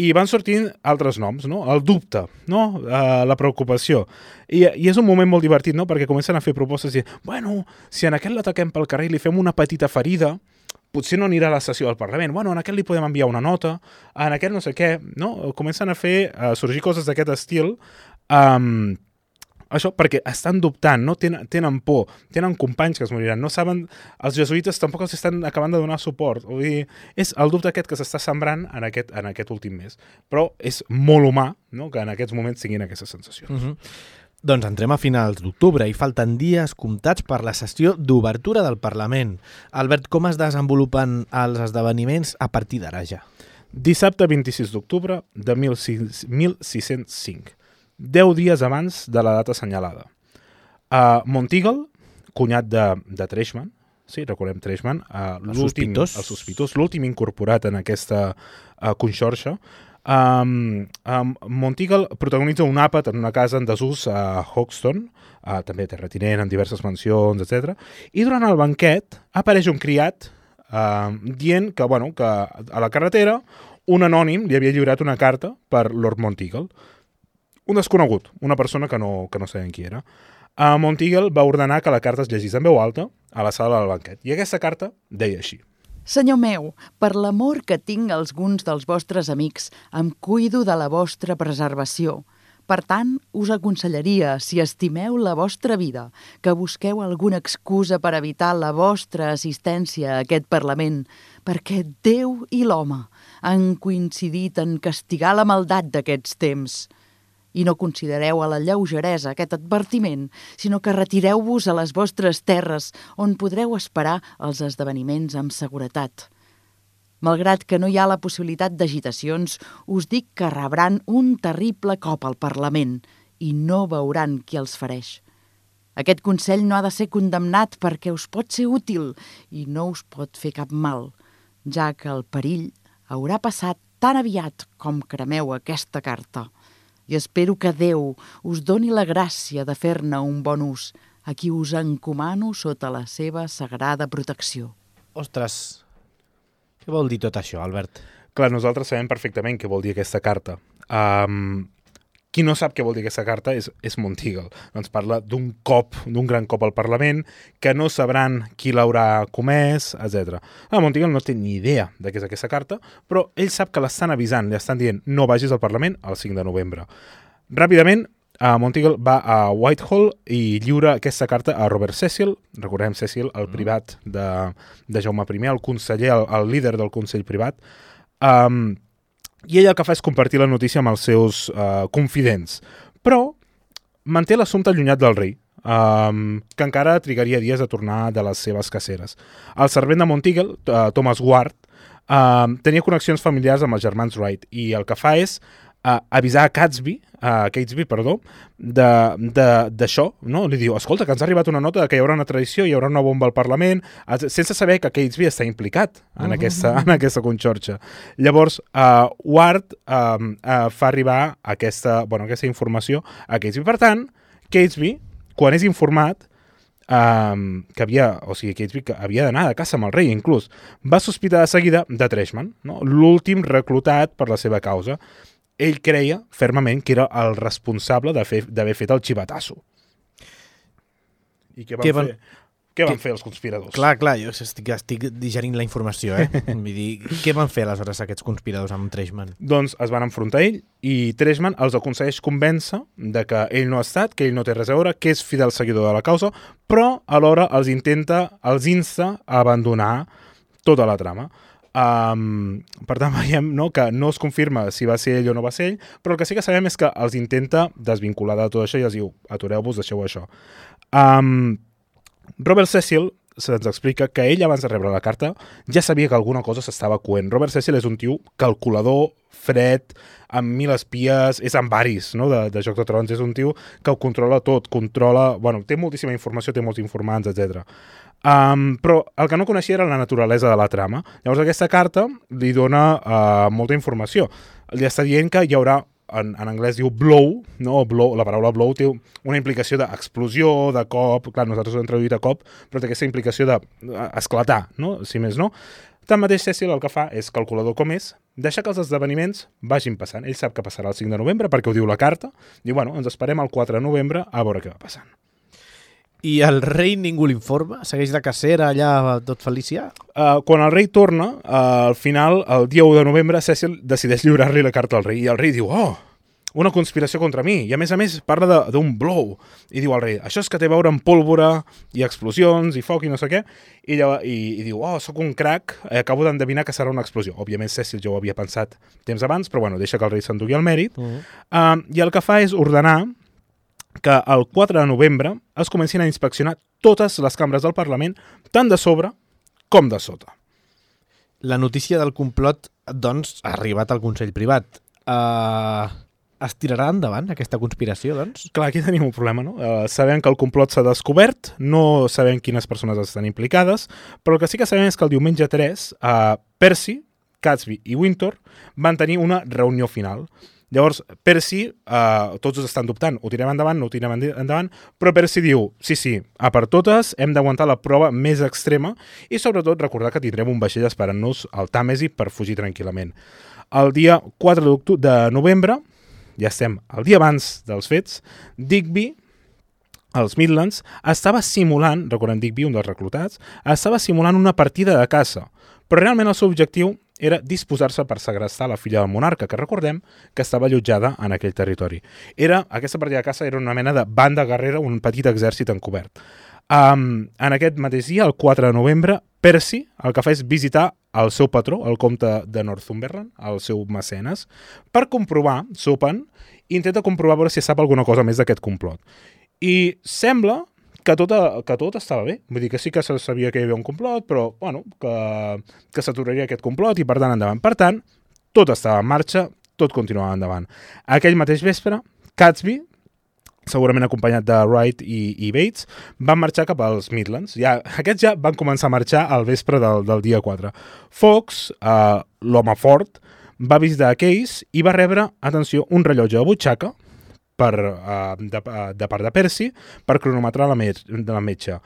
i van sortint altres noms, no? El dubte, no? Uh, la preocupació. I, I és un moment molt divertit, no? Perquè comencen a fer propostes i bueno, si en aquest l'ataquem pel carrer i li fem una petita ferida, potser no anirà a la sessió del Parlament. Bueno, en aquest li podem enviar una nota, en aquest no sé què, no? Comencen a fer, a sorgir coses d'aquest estil um, això perquè estan dubtant, no? tenen, tenen por, tenen companys que es moriran, no saben, els jesuïtes tampoc els estan acabant de donar suport, vull dir, és el dubte aquest que s'està sembrant en aquest, en aquest últim mes, però és molt humà no? que en aquests moments tinguin aquesta sensació. Uh -huh. Doncs entrem a finals d'octubre i falten dies comptats per la sessió d'obertura del Parlament. Albert, com es desenvolupen els esdeveniments a partir d'ara ja? Dissabte 26 d'octubre de 1605, 10 dies abans de la data assenyalada. Uh, Monteagle, cunyat de, de Treshman, sí, recordem Treshman, uh, El sospitós. el sospitós, l'últim incorporat en aquesta uh, conxorxa, Um, um, Monteagle protagonitza un àpat en una casa en desús a Hoxton, uh, també terratinent, amb diverses mansions, etc. I durant el banquet apareix un criat uh, dient que, bueno, que a la carretera un anònim li havia lliurat una carta per Lord Monteagle. Un desconegut, una persona que no, que no sabem qui era. Uh, Monteagle va ordenar que la carta es llegís en veu alta a la sala del banquet. I aquesta carta deia així. Senyor meu, per l'amor que tinc a alguns dels vostres amics, em cuido de la vostra preservació. Per tant, us aconsellaria, si estimeu la vostra vida, que busqueu alguna excusa per evitar la vostra assistència a aquest Parlament, perquè Déu i l'home han coincidit en castigar la maldat d'aquests temps. I no considereu a la lleugeresa aquest advertiment, sinó que retireu-vos a les vostres terres, on podreu esperar els esdeveniments amb seguretat. Malgrat que no hi ha la possibilitat d'agitacions, us dic que rebran un terrible cop al Parlament i no veuran qui els fareix. Aquest Consell no ha de ser condemnat perquè us pot ser útil i no us pot fer cap mal, ja que el perill haurà passat tan aviat com cremeu aquesta carta. I espero que Déu us doni la gràcia de fer-ne un bon ús, a qui us encomano sota la seva sagrada protecció. Ostres, què vol dir tot això, Albert? Clar, nosaltres sabem perfectament què vol dir aquesta carta. Um, qui no sap què vol dir aquesta carta és, és Monteagle. Ens parla d'un cop, d'un gran cop al Parlament, que no sabran qui l'haurà comès, etc. Ah, Monteagle no té ni idea de què és aquesta carta, però ell sap que l'estan avisant, li estan dient no vagis al Parlament el 5 de novembre. Ràpidament, uh, Monteagle va a Whitehall i lliura aquesta carta a Robert Cecil, recordem Cecil, el privat de, de Jaume I, el conseller, el, el líder del Consell Privat, um, i ell el que fa és compartir la notícia amb els seus uh, confidents. Però manté l'assumpte allunyat del rei, um, que encara trigaria dies a tornar de les seves caceres. El servent de Monteagle, uh, Thomas Ward, uh, tenia connexions familiars amb els germans Wright i el que fa és uh, avisar a Catsby, a Catesby, perdó, d'això, no? Li diu, escolta, que ens ha arribat una nota de que hi haurà una tradició, hi haurà una bomba al Parlament, sense saber que Catesby està implicat en, uh -huh. aquesta, en aquesta conxorxa. Llavors, uh, Ward uh, uh, fa arribar aquesta, bueno, aquesta informació a Catesby. Per tant, Catesby, quan és informat, um, que havia, o sigui, Catesby que havia d'anar de caça amb el rei, inclús, va sospitar de seguida de Treshman, no? l'últim reclutat per la seva causa ell creia fermament que era el responsable d'haver fet el xivatasso. I què van, Què van- fer? Què van què- fer els conspiradors? Clar, clar, jo estic, estic digerint la informació, eh? Vull dir, què van fer aleshores aquests conspiradors amb Treshman? Doncs es van enfrontar a ell i Treshman els aconsegueix convèncer de que ell no ha estat, que ell no té res a veure, que és fidel seguidor de la causa, però alhora els intenta, els insta a abandonar tota la trama. Um, per tant, veiem no, que no es confirma si va ser ell o no va ser ell, però el que sí que sabem és que els intenta desvincular de tot això i els diu, atureu-vos, deixeu això. Um, Robert Cecil se'ns explica que ell, abans de rebre la carta, ja sabia que alguna cosa s'estava coent. Robert Cecil és un tio calculador, fred, amb mil espies, és amb varis no? de, de Joc de Trons, és un tio que ho controla tot, controla... Bueno, té moltíssima informació, té molts informants, etc. Um, però el que no coneixia era la naturalesa de la trama. Llavors aquesta carta li dona uh, molta informació. Li està dient que hi haurà en, en anglès diu blow, no? blow, la paraula blow té una implicació d'explosió, de cop, clar, nosaltres ho hem traduït a cop, però té aquesta implicació d'esclatar, no? si més no. Tanmateix, Cecil el que fa és, calculador com és, deixar que els esdeveniments vagin passant. Ell sap que passarà el 5 de novembre perquè ho diu la carta. Diu, bueno, ens esperem el 4 de novembre a veure què va passant. I el rei ningú l'informa? Segueix de cacera allà tot felicià? Uh, quan el rei torna, uh, al final, el dia 1 de novembre, Cecil decideix lliurar-li la carta al rei i el rei diu, oh, una conspiració contra mi, i a més a més parla de- d'un blow, i diu al rei, això és que té a veure amb pólvora, i explosions, i foc, i no sé què, i, llavors, i, i diu, oh, sóc un crac, eh, acabo d'endevinar que serà una explosió. Òbviament Cecil ja ho havia pensat temps abans, però bueno, deixa que el rei s'endugui el mèrit, Mm. uh, i el que fa és ordenar que el 4 de novembre es comencin a inspeccionar totes les cambres del Parlament, tant de sobre com de sota. La notícia del complot, doncs, ha arribat al Consell Privat. Uh, es tirarà endavant aquesta conspiració, doncs? Clar, aquí tenim un problema, no? Uh, sabem que el complot s'ha descobert, no sabem quines persones estan implicades, però el que sí que sabem és que el diumenge 3, uh, Percy, Catsby i Winter van tenir una reunió final. Llavors, Percy, uh, tots estan dubtant, ho tirem endavant, no ho tirem endavant, però Percy diu, sí, sí, a per totes, hem d'aguantar la prova més extrema i sobretot recordar que tindrem un vaixell esperant-nos al Tàmesi per fugir tranquil·lament. El dia 4 d'octu- de novembre, ja estem el dia abans dels fets, Digby, als Midlands, estava simulant, recordem Digby, un dels reclutats, estava simulant una partida de caça, però realment el seu objectiu era disposar-se per segrestar la filla del monarca, que recordem que estava allotjada en aquell territori. Era, aquesta partida de caça era una mena de banda guerrera, un petit exèrcit encobert. Um, en aquest mateix dia, el 4 de novembre, Percy el que fa és visitar el seu patró, el comte de Northumberland, el seu mecenes, per comprovar, sopen, i intenta comprovar veure si sap alguna cosa més d'aquest complot. I sembla que tot, que tot estava bé. Vull dir que sí que se sabia que hi havia un complot, però bueno, que, que s'aturaria aquest complot i per tant endavant. Per tant, tot estava en marxa, tot continuava endavant. Aquell mateix vespre, Catsby, segurament acompanyat de Wright i, i Bates, van marxar cap als Midlands. Ja, aquests ja van començar a marxar al vespre del, del dia 4. Fox, eh, l'home fort, va visitar Case i va rebre, atenció, un rellotge de butxaca per, uh, de, uh, de part de Percy per cronometrar la, met de la metge.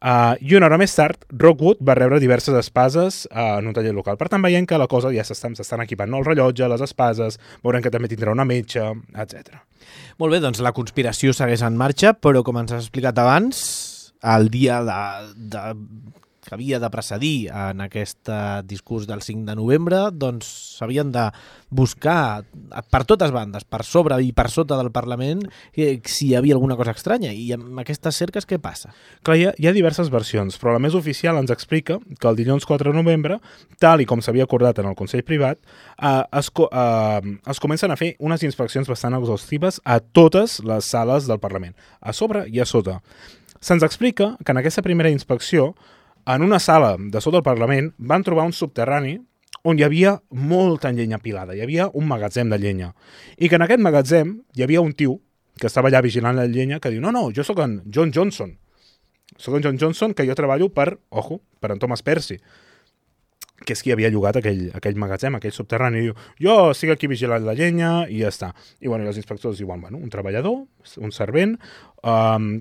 Uh, I una hora més tard, Rockwood va rebre diverses espases uh, en un taller local. Per tant, veiem que la cosa ja s'estan equipant. No? El rellotge, les espases, veurem que també tindrà una metge, etc. Molt bé, doncs la conspiració segueix en marxa, però com ens has explicat abans, el dia de, de, que havia de precedir en aquest eh, discurs del 5 de novembre, doncs s'havien de buscar per totes bandes, per sobre i per sota del Parlament, eh, si hi havia alguna cosa estranya. I amb aquestes cerques què passa? Clar, hi ha, hi ha diverses versions, però la més oficial ens explica que el dilluns 4 de novembre, tal i com s'havia acordat en el Consell Privat, eh, es, eh, es comencen a fer unes inspeccions bastant exhaustives a totes les sales del Parlament, a sobre i a sota. Se'ns explica que en aquesta primera inspecció, en una sala de sota del Parlament, van trobar un subterrani on hi havia molta llenya pilada, hi havia un magatzem de llenya. I que en aquest magatzem hi havia un tio que estava allà vigilant la llenya que diu, no, no, jo sóc en John Johnson. Sóc en John Johnson, que jo treballo per, ojo, per en Thomas Percy que és qui havia llogat aquell, aquell magatzem, aquell subterrani, i diu, jo estic aquí vigilant la llenya i ja està. I, bueno, i els inspectors diuen, bueno, un treballador, un servent, um,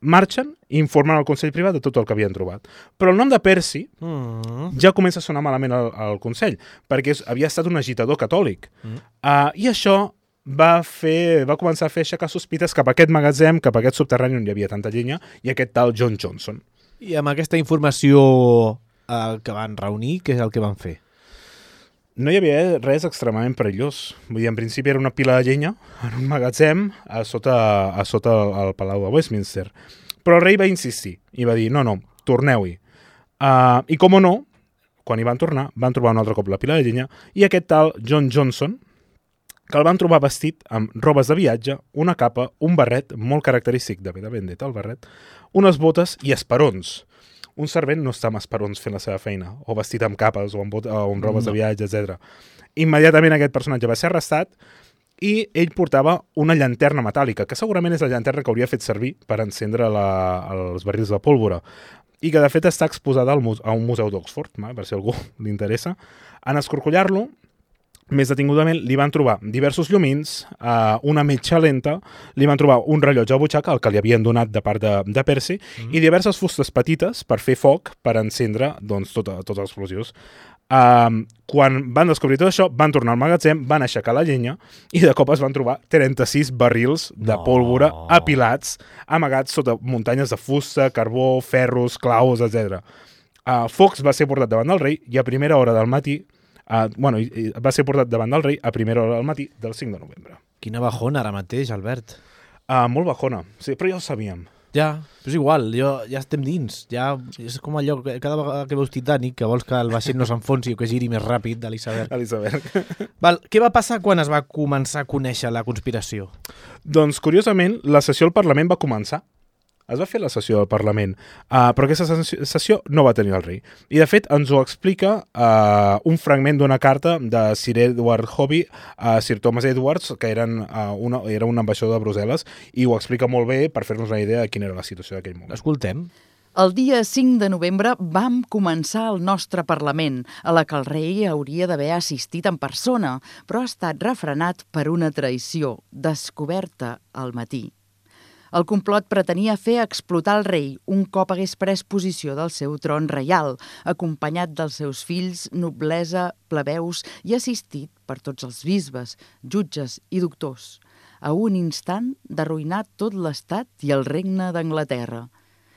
marxen i informen al Consell Privat de tot el que havien trobat. Però el nom de Percy Mm. ja comença a sonar malament al, al Consell, perquè és, havia estat un agitador catòlic. Mm. Uh, I això va, fer, va començar a fer aixecar sospites cap a aquest magatzem, cap a aquest subterrani on hi havia tanta llenya, i aquest tal John Johnson. I amb aquesta informació eh, que van reunir, què és el que van fer? No hi havia res extremadament perillós. Vull dir, en principi era una pila de llenya en un magatzem a sota, a sota el Palau de Westminster. Però el rei va insistir i va dir, no, no, torneu-hi. Uh, I com o no, quan hi van tornar, van trobar un altre cop la pila de llenya i aquest tal John Johnson, que el van trobar vestit amb robes de viatge, una capa, un barret molt característic de, de Vendetta, el barret, unes botes i esperons. Un servent no està amb esperons fent la seva feina, o vestit amb capes, o amb, bot o amb robes no. de viatge, etc. Immediatament aquest personatge va ser arrestat i ell portava una llanterna metàl·lica, que segurament és la llanterna que hauria fet servir per encendre la, els barrils de pólvora i que de fet està exposada al, a un museu d'Oxford, per si algú li interessa. En escorcollar-lo, més detingudament, li van trobar diversos llumins, eh, una metxa lenta, li van trobar un rellotge a butxaca, el que li havien donat de part de, de Percy, mm. i diverses fustes petites per fer foc, per encendre doncs, tot, tots els explosius. Um, quan van descobrir tot això, van tornar al magatzem, van aixecar la llenya i de cop es van trobar 36 barrils de No. pólvora apilats, amagats sota muntanyes de fusta, carbó, ferros, claus, etc. Uh, Fox va ser portat davant del rei i a primera hora del matí uh, bueno, va ser portat davant del rei a primera hora del matí del 5 de novembre. Quina bajona ara mateix, Albert. Uh, molt bajona, sí, però ja ho sabíem. Ja, però és igual, jo, ja estem dins. Ja, és com allò, que cada vegada que veus Titanic, que vols que el vaixell no s'enfonsi o que giri més ràpid de l'iceberg. Val, què va passar quan es va començar a conèixer la conspiració? doncs, curiosament, la sessió al Parlament va començar. Es va fer la sessió del Parlament, uh, però aquesta sessió, no va tenir el rei. I, de fet, ens ho explica uh, un fragment d'una carta de Sir Edward Hobby a Sir Thomas Edwards, que eren, uh, una, era un ambaixador de Brussel·les, i ho explica molt bé per fer-nos una idea de quina era la situació d'aquell moment. Escoltem. El dia 5 de novembre vam començar el nostre Parlament, a la que el rei hauria d'haver assistit en persona, però ha estat refrenat per una traïció, descoberta al matí. El complot pretenia fer explotar el rei un cop hagués pres posició del seu tron reial, acompanyat dels seus fills, noblesa, plebeus i assistit per tots els bisbes, jutges i doctors, a un instant d'arruïnar tot l'estat i el regne d'Anglaterra.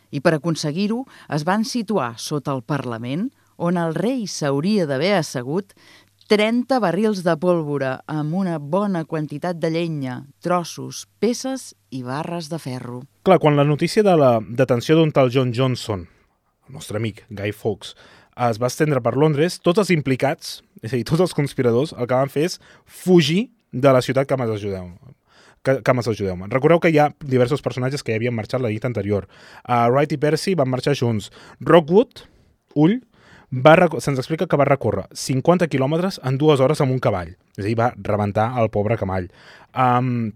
I per aconseguir-ho es van situar sota el Parlament, on el rei s'hauria d'haver assegut, 30 barrils de pólvora amb una bona quantitat de llenya, trossos, peces i barres de ferro. Clar, quan la notícia de la detenció d'un tal John Johnson, el nostre amic Guy Fawkes, es va estendre per Londres, tots els implicats, és a dir, tots els conspiradors, el que van fer és fugir de la ciutat que m'has ajudeu que, que m'has ajudeu. Recordeu que hi ha diversos personatges que ja havien marxat la nit anterior. Uh, Wright i Percy van marxar junts. Rockwood, Ull, va se'ns explica que va recórrer 50 quilòmetres en dues hores amb un cavall. És a dir, va rebentar el pobre camall. Um,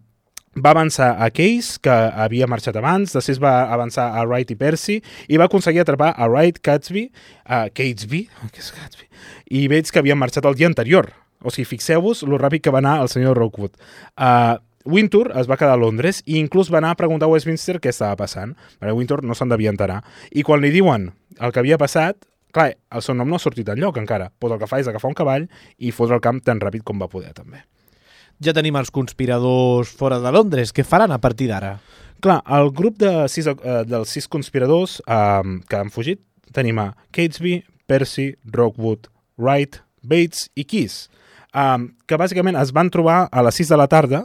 va avançar a Case, que havia marxat abans, després va avançar a Wright i Percy, i va aconseguir atrapar a Wright, Catsby, a Catesby, què és Catsby, i veig que havien marxat el dia anterior. O sigui, fixeu-vos lo ràpid que va anar el senyor Rockwood. Uh, Wintour es va quedar a Londres i inclús va anar a preguntar a Westminster què estava passant. Perquè Wintour no se'n devia enterar. I quan li diuen el que havia passat, clar, el seu nom no ha sortit enlloc encara. Pues el que fa és agafar un cavall i fotre el camp tan ràpid com va poder, també. Ja tenim els conspiradors fora de Londres. Què faran a partir d'ara? Clar, el grup de sis, eh, dels sis conspiradors eh, que han fugit tenim a Catesby, Percy, Rockwood, Wright, Bates i Keys, um, que bàsicament es van trobar a les 6 de la tarda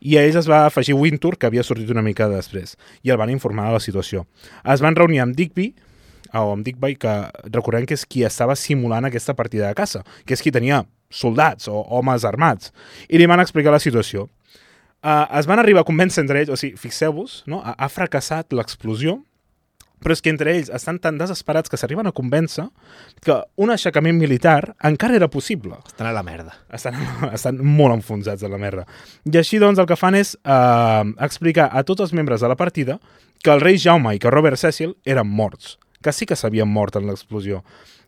i a ells es va afegir Wintour, que havia sortit una mica després, i el van informar de la situació. Es van reunir amb Digby, o amb Digby, que recordem que és qui estava simulant aquesta partida de caça, que és qui tenia soldats o homes armats, i li van explicar la situació. Uh, es van arribar a convèncer entre ells, o sigui, fixeu-vos, no? ha, ha fracassat l'explosió, però és que entre ells estan tan desesperats que s'arriben a convèncer que un aixecament militar encara era possible. Estan a la merda. Estan, estan molt enfonsats a la merda. I així, doncs, el que fan és eh, explicar a tots els membres de la partida que el rei Jaume i que Robert Cecil eren morts, que sí que s'havien mort en l'explosió.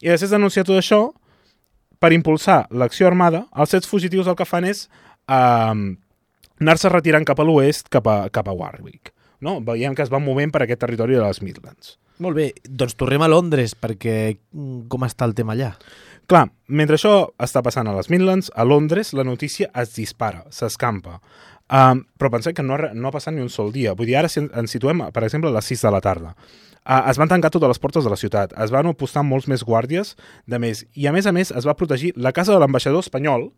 I després d'anunciar tot això, per impulsar l'acció armada, els set fugitius el que fan és eh, anar-se retirant cap a l'oest, cap, a, cap a Warwick. No? Veiem que es van movent per aquest territori de les Midlands. Molt bé, doncs tornem a Londres, perquè mm, com està el tema allà? Clar, mentre això està passant a les Midlands, a Londres la notícia es dispara, s'escampa. Um, però pensem que no ha, no ha passat ni un sol dia. Vull dir, ara si en- ens situem, per exemple, a les 6 de la tarda. Uh, es van tancar totes les portes de la ciutat, es van apostar molts més guàrdies de més, i a més a més es va protegir la casa de l'ambaixador espanyol,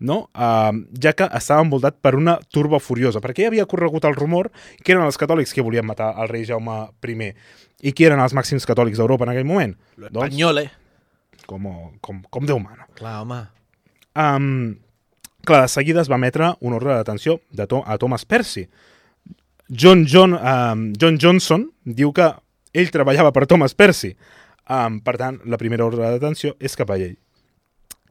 no? Uh, ja que estava envoltat per una turba furiosa, perquè ja havia corregut el rumor que eren els catòlics que volien matar el rei Jaume I. I qui eren els màxims catòlics d'Europa en aquell moment? Espanyol, eh? com, com, com Déu mana. Clar, home. Um, clar, de seguida es va emetre un ordre de detenció de to a Thomas Percy. John, John, um, John Johnson diu que ell treballava per Thomas Percy. Um, per tant, la primera ordre de detenció és cap a ell.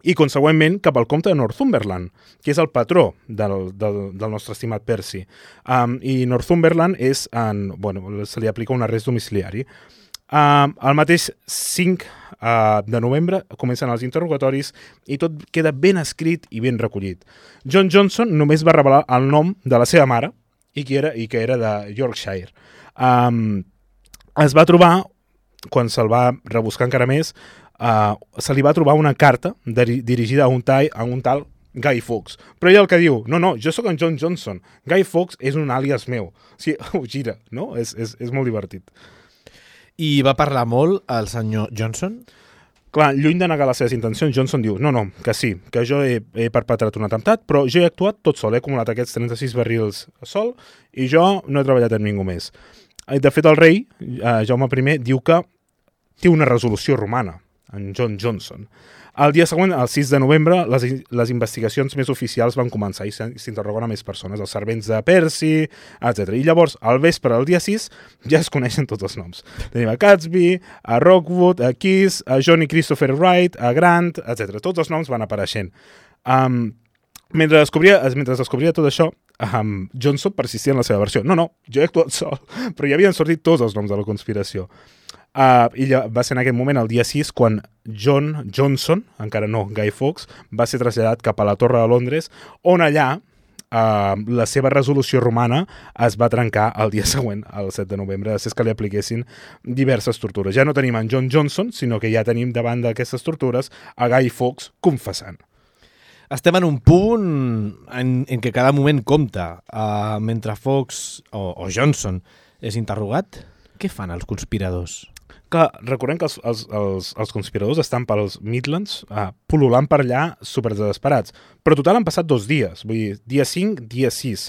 I, consegüentment, cap al comte de Northumberland, que és el patró del, del, del nostre estimat Percy. Um, I Northumberland és en, bueno, se li aplica un arrest domiciliari. Uh, el mateix 5 uh, de novembre comencen els interrogatoris i tot queda ben escrit i ben recollit. John Johnson només va revelar el nom de la seva mare i que era, i que era de Yorkshire. Um, es va trobar, quan se'l va rebuscar encara més, uh, se li va trobar una carta diri dirigida a un, tai, a un tal Guy Fawkes. Però ell el que diu, no, no, jo sóc en John Johnson. Guy Fawkes és un àlies meu. O sigui, ho gira, no? És, és, és molt divertit. I va parlar molt el senyor Johnson? Clar, lluny de negar les seves intencions, Johnson diu, no, no, que sí, que jo he, he perpetrat un atemptat, però jo he actuat tot sol, he acumulat aquests 36 barrils sol i jo no he treballat amb ningú més. Eh, De fet, el rei, eh, Jaume I, diu que té una resolució romana, en John Johnson. El dia següent, el 6 de novembre, les, les investigacions més oficials van començar i s'in- s'interroguen a més persones, els servents de Percy, etc. I llavors, al vespre del dia 6, ja es coneixen tots els noms. Tenim a Catsby, a Rockwood, a Keys, a Johnny Christopher Wright, a Grant, etc. Tots els noms van apareixent. Um, mentre descobria, mentre descobria tot això, um, Johnson persistia en la seva versió. No, no, jo he actuat sol, però ja havien sortit tots els noms de la conspiració. Uh, I lla- va ser en aquest moment, el dia 6, quan John Johnson, encara no Guy Fawkes, va ser traslladat cap a la Torre de Londres, on allà uh, la seva resolució romana es va trencar el dia següent, el 7 de novembre, després que li apliquessin diverses tortures. Ja no tenim en John Johnson, sinó que ja tenim davant d'aquestes tortures a Guy Fawkes confessant. Estem en un punt en, en què cada moment compta. Uh, mentre Fox o, o Johnson és interrogat, què fan els conspiradors? Clar, recordem que els, els, els, els conspiradors estan pels Midlands uh, pol·lulant per allà super desesperats. Però total han passat dos dies, vull dir, dia 5, dia 6.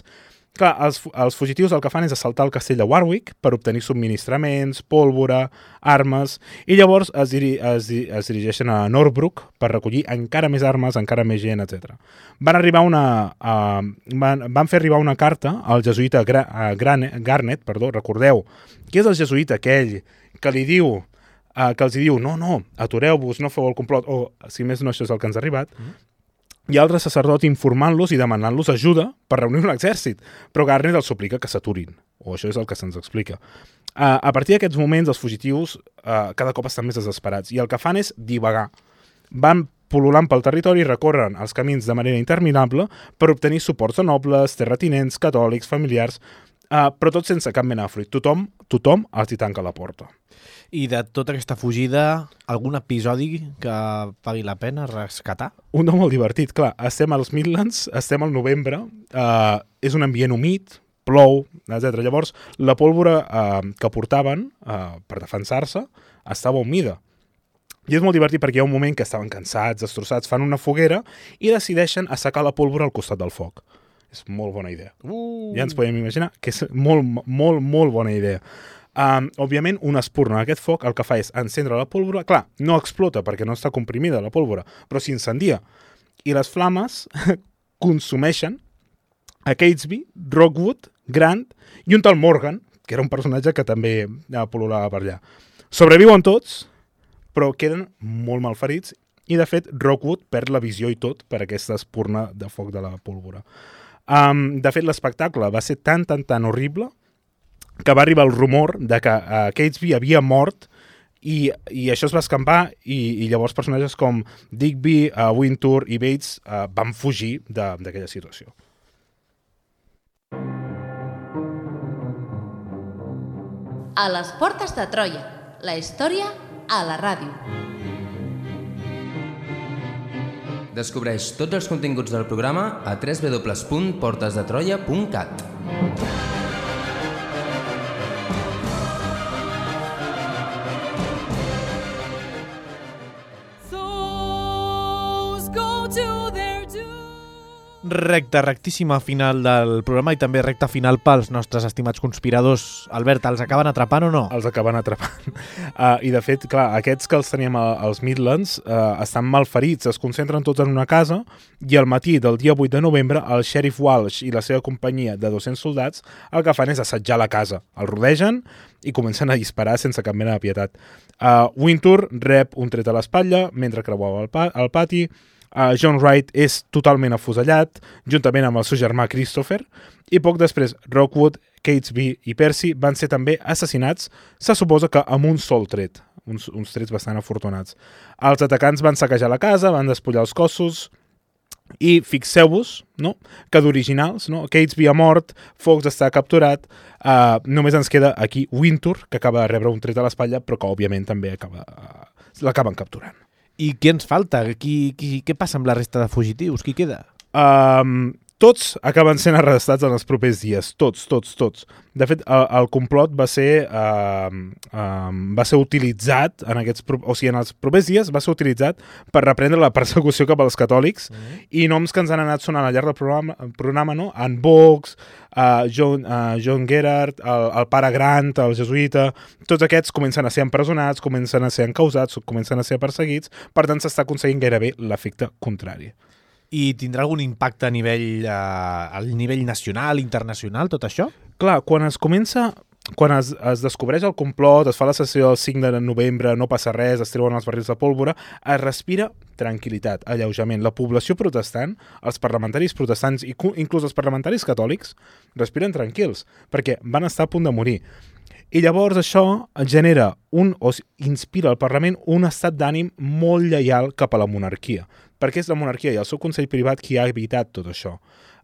Clar, els, els fugitius el que fan és assaltar el castell de Warwick per obtenir subministraments, pòlvora, armes, i llavors es, diri, es, es dirigeixen a Norbrook per recollir encara més armes, encara més gent, etc. Van arribar una, uh, van, van fer arribar una carta al jesuïta Gra, uh, Grane, Garnet, perdó, recordeu, qui és el jesuïta aquell que li diu uh, que els diu, no, no, atureu-vos, no feu el complot, o si més no això és el que ens ha arribat, i altre sacerdot informant-los i demanant-los ajuda per reunir un exèrcit, però Garner els suplica que s'aturin, o això és el que se'ns explica. Uh, a partir d'aquests moments, els fugitius uh, cada cop estan més desesperats, i el que fan és divagar. Van pol·lulant pel territori i recorren els camins de manera interminable per obtenir suports de nobles, terratinents, catòlics, familiars, uh, però tot sense cap mena de fruit. Tothom, tothom els hi tanca la porta. I de tota aquesta fugida, algun episodi que pagui la pena rescatar? Un de molt divertit, clar, estem als Midlands, estem al novembre, eh, és un ambient humit, plou, etc. Llavors, la pólvora eh, que portaven eh, per defensar-se estava humida. I és molt divertit perquè hi ha un moment que estaven cansats, destrossats, fan una foguera i decideixen assecar la pólvora al costat del foc. És molt bona idea. Uh. Ja ens podem imaginar que és molt, molt, molt bona idea. Um, òbviament, un espurna en aquest foc el que fa és encendre la pólvora. Clar, no explota perquè no està comprimida la pólvora, però s'incendia. I les flames consumeixen a Catesby, Rockwood, Grant i un tal Morgan, que era un personatge que també eh, pol·lulava per allà. Sobreviuen tots, però queden molt malferits i, de fet, Rockwood perd la visió i tot per aquesta espurna de foc de la pólvora. Um, de fet, l'espectacle va ser tan, tan, tan horrible que va arribar el rumor de que uh, Catesby havia mort i, i això es va escampar i, i llavors personatges com Digby, uh, Wintour i Bates uh, van fugir de- d'aquella situació. A les portes de Troia. La història a la ràdio. Descobreix tots els continguts del programa a www.portesdetroia.cat. Recta, rectíssima final del programa i també recta final pels nostres estimats conspiradors. Albert, els acaben atrapant o no? Els acaben atrapant. Uh, I, de fet, clar, aquests que els teníem als Midlands uh, estan mal ferits, es concentren tots en una casa i al matí del dia 8 de novembre el xèrif Walsh i la seva companyia de 200 soldats el que fan és assetjar la casa. El rodegen i comencen a disparar sense cap mena de pietat. Uh, Wintour rep un tret a l'espatlla mentre creuava el, pa el pati, Uh, John Wright és totalment afusellat, juntament amb el seu germà Christopher, i poc després Rockwood, Catesby i Percy van ser també assassinats, se suposa que amb un sol tret, uns, uns trets bastant afortunats. Els atacants van saquejar la casa, van despullar els cossos, i fixeu-vos no? que d'originals, no? Catesby ha mort, Fox està capturat, uh, només ens queda aquí Wintour, que acaba de rebre un tret a l'espatlla, però que òbviament també acaba, uh, l'acaben capturant. I qui ens falta? Qui, qui, què passa amb la resta de fugitius? Qui queda? Um, tots acaben sent arrestats en els propers dies, tots, tots, tots. De fet, el, el complot va ser, uh, uh, va ser utilitzat, en aquests, o sigui, en els propers dies va ser utilitzat per reprendre la persecució cap als catòlics mm. i noms que ens han anat sonant al llarg del programa, programa no? en Vox, uh, John, uh, John Gerard, el, el pare Grant, el jesuïta, tots aquests comencen a ser empresonats, comencen a ser encausats, comencen a ser perseguits, per tant s'està aconseguint gairebé l'efecte contrari. I tindrà algun impacte a nivell, eh, al nivell nacional, internacional, tot això? Clar, quan es comença quan es, es descobreix el complot, es fa la sessió el 5 de novembre, no passa res, es treuen els barrils de pólvora, es respira tranquil·litat, alleujament. La població protestant, els parlamentaris protestants i inclús els parlamentaris catòlics respiren tranquils, perquè van estar a punt de morir. I llavors això genera un, o inspira al Parlament un estat d'ànim molt lleial cap a la monarquia, perquè és la monarquia i el seu Consell Privat qui ha evitat tot això.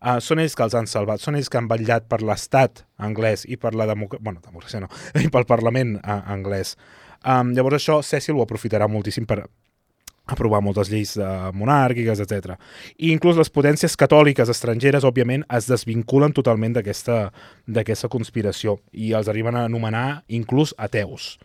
Uh, són ells que els han salvat, són ells que han vetllat per l'estat anglès i per la democràcia, bueno, democràcia no, i pel Parlament uh, anglès. Um, llavors això Cecil ho aprofitarà moltíssim per aprovar moltes lleis uh, monàrquiques, etc. I inclús les potències catòliques estrangeres, òbviament, es desvinculen totalment d'aquesta conspiració i els arriben a anomenar inclús ateus.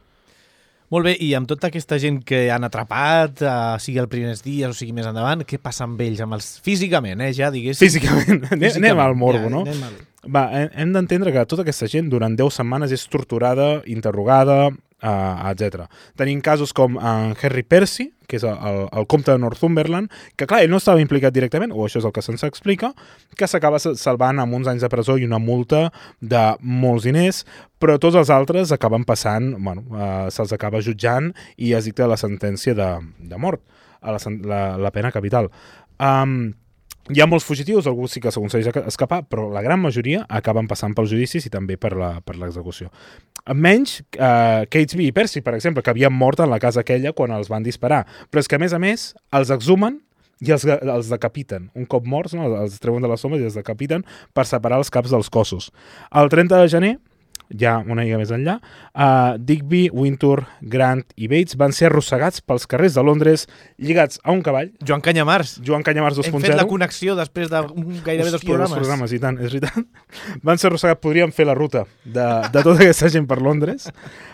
Molt bé, i amb tota aquesta gent que han atrapat, eh, sigui el primers dies o sigui més endavant, què passa amb ells, amb els físicament, eh, ja, diguéssim? Físicament. Anem- anem al morbo, no? anem al... Va, hem- hem d'entendre que tota aquesta gent durant 10 setmanes és torturada, interrogada, uh, etc. Tenim casos com uh, Henry Percy, que és el, el, comte de Northumberland, que clar, ell no estava implicat directament, o això és el que se'ns explica, que s'acaba sa- salvant amb uns anys de presó i una multa de molts diners, però tots els altres acaben passant, bueno, uh, se'ls acaba jutjant i es dicta la sentència de, de mort, a la, la, la pena capital. Um, hi ha molts fugitius, algú sí que s'aconsegueix esca- escapar, però la gran majoria acaben passant pels judicis i també per l'execució. Menys eh, Catesby i Percy, per exemple, que havien mort en la casa aquella quan els van disparar. Però és que, a més a més, els exhumen i els, els decapiten. Un cop morts, no? els treuen de les sombres i els decapiten per separar els caps dels cossos. El 30 de gener, ja una mica més enllà, uh, Digby, Wintour, Grant i Bates van ser arrossegats pels carrers de Londres lligats a un cavall. Joan Canyamars. Joan Canyamars 2.0. Hem fet la connexió després de gairebé dos Hòstia, programes. Dos programes, i tant, és veritat. Van ser arrossegats, podríem fer la ruta de, de tota aquesta gent per Londres.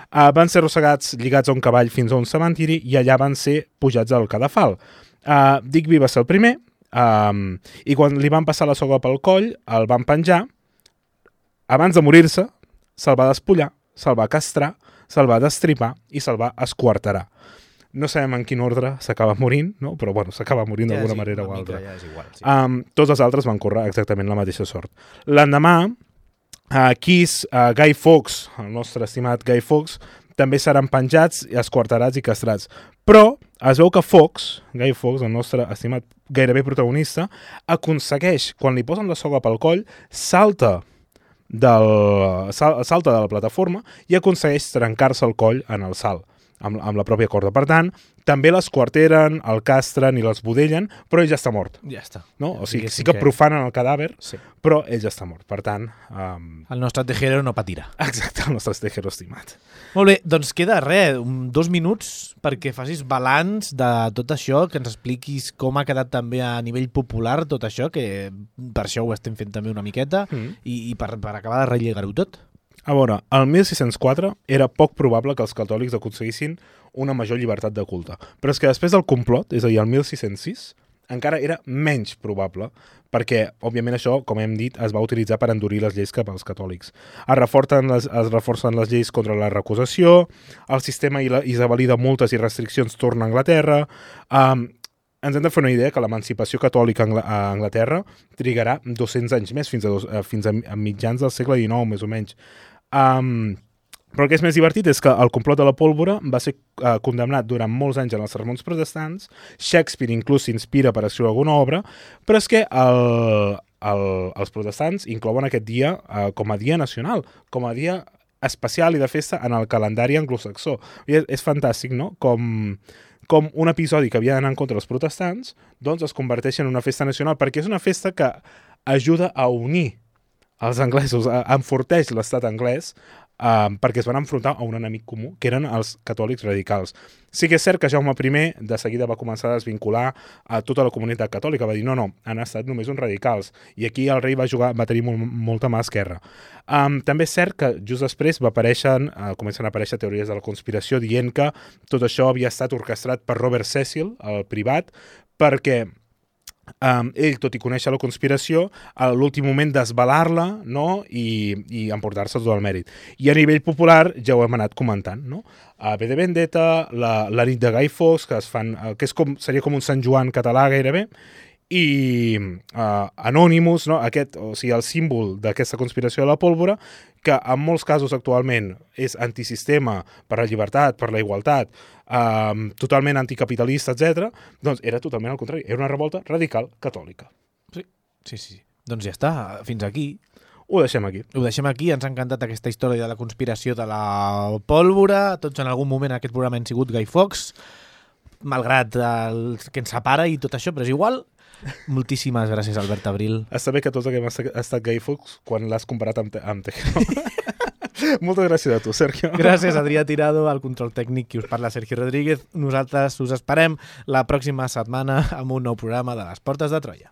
Uh, van ser arrossegats lligats a un cavall fins a un cementiri i allà van ser pujats al cadafal. Uh, Digby va ser el primer um, i quan li van passar la soga pel coll, el van penjar, abans de morir-se, se'l va despullar, se'l va castrar, se'l va destripar i se'l va esquarterar. No sabem en quin ordre s'acaba morint, no? però bueno, s'acaba morint d'alguna sí, manera o altra. Ja és igual, sí. Um, tots els altres van córrer exactament la mateixa sort. L'endemà, uh, Kiss, uh, Guy Fawkes, el nostre estimat Guy Fawkes, també seran penjats, esquarterats i castrats. Però es veu que Fox, Guy Fawkes, el nostre estimat gairebé protagonista, aconsegueix, quan li posen la soga pel coll, salta del, sal, salta de la plataforma i aconsegueix trencar-se el coll en el salt amb, amb la pròpia corda. Per tant, també l'esquarteren, el castren i l'esbudellen, però ell ja està mort. Ja està. No? O sigui, sí que profanen el cadàver, Sí. però ell ja està mort. Per tant, um, El nostre tejero no patirà. exacte, el nostre tejero estimat. Molt bé, doncs queda res, dos minuts perquè facis balanç de tot això, que ens expliquis com ha quedat també a nivell popular tot això, que per això ho estem fent també una miqueta, Mm. i, i per, per acabar de rellegar-ho tot. A veure, el 1604 era poc probable que els catòlics aconseguissin una major llibertat de culte. Però és que després del complot, és a dir, el 1606, encara era menys probable, perquè, òbviament, això, com hem dit, es va utilitzar per endurir les lleis cap als catòlics. Es les, es reforcen les lleis contra la recusació, el sistema isabelí de multes i restriccions torna a Anglaterra, um, ens hem de fer una idea que l'emancipació catòlica a Angla- a Anglaterra trigarà 200 anys més, fins a, dos, eh, fins a mitjans del segle XIX, més o menys. Um, però el que és més divertit és que el complot de la pólvora va ser uh, condemnat durant molts anys en els sermons protestants, Shakespeare inclús s'inspira per escriure alguna obra, però és que el, el, els protestants inclouen aquest dia uh, com a dia nacional, com a dia especial i de festa en el calendari anglosaxó. I és, és fantàstic, no? Com, com un episodi que havia d'anar en contra dels protestants, doncs es converteix en una festa nacional, perquè és una festa que ajuda a unir els anglesos, a- enforteix l'estat anglès uh, perquè es van enfrontar a un enemic comú, que eren els catòlics radicals. Sí que és cert que Jaume I de seguida va començar a desvincular a tota la comunitat catòlica, va dir no, no, han estat només uns radicals, i aquí el rei va jugar, va tenir molt, molta mà esquerra. Um, també és cert que just després va aparèixer, uh, comencen a aparèixer teories de la conspiració dient que tot això havia estat orquestrat per Robert Cecil, el privat, perquè um, ell, tot i conèixer la conspiració, a l'últim moment desvelar-la no? i, i emportar-se tot el mèrit. I a nivell popular ja ho hem anat comentant, no? A B de Vendetta, la, la nit de Guy Fawkes, que, es fan, eh, que és com, seria com un Sant Joan català gairebé, i uh, Anonymous, no? Aquest, o sigui, el símbol d'aquesta conspiració de la pólvora, que en molts casos actualment és antisistema per la llibertat, per la igualtat, um, totalment anticapitalista, etc. doncs era totalment al contrari, era una revolta radical catòlica. Sí, sí, sí. Doncs ja està, fins aquí. Ho deixem aquí. Ho deixem aquí, ens ha encantat aquesta història de la conspiració de la pólvora, tots en algun moment en aquest programa han sigut Guy Fawkes, malgrat el que ens separa i tot això, però és igual. Moltíssimes gràcies, Albert Abril. Està bé que tots haguem estat, estat Guy Fawkes quan l'has comparat amb, te amb Tejero. Moltes gràcies a tu, Sergio. Gràcies, Adrià Tirado, al control tècnic, qui us parla, Sergi Rodríguez. Nosaltres us esperem la pròxima setmana amb un nou programa de les Portes de Troia.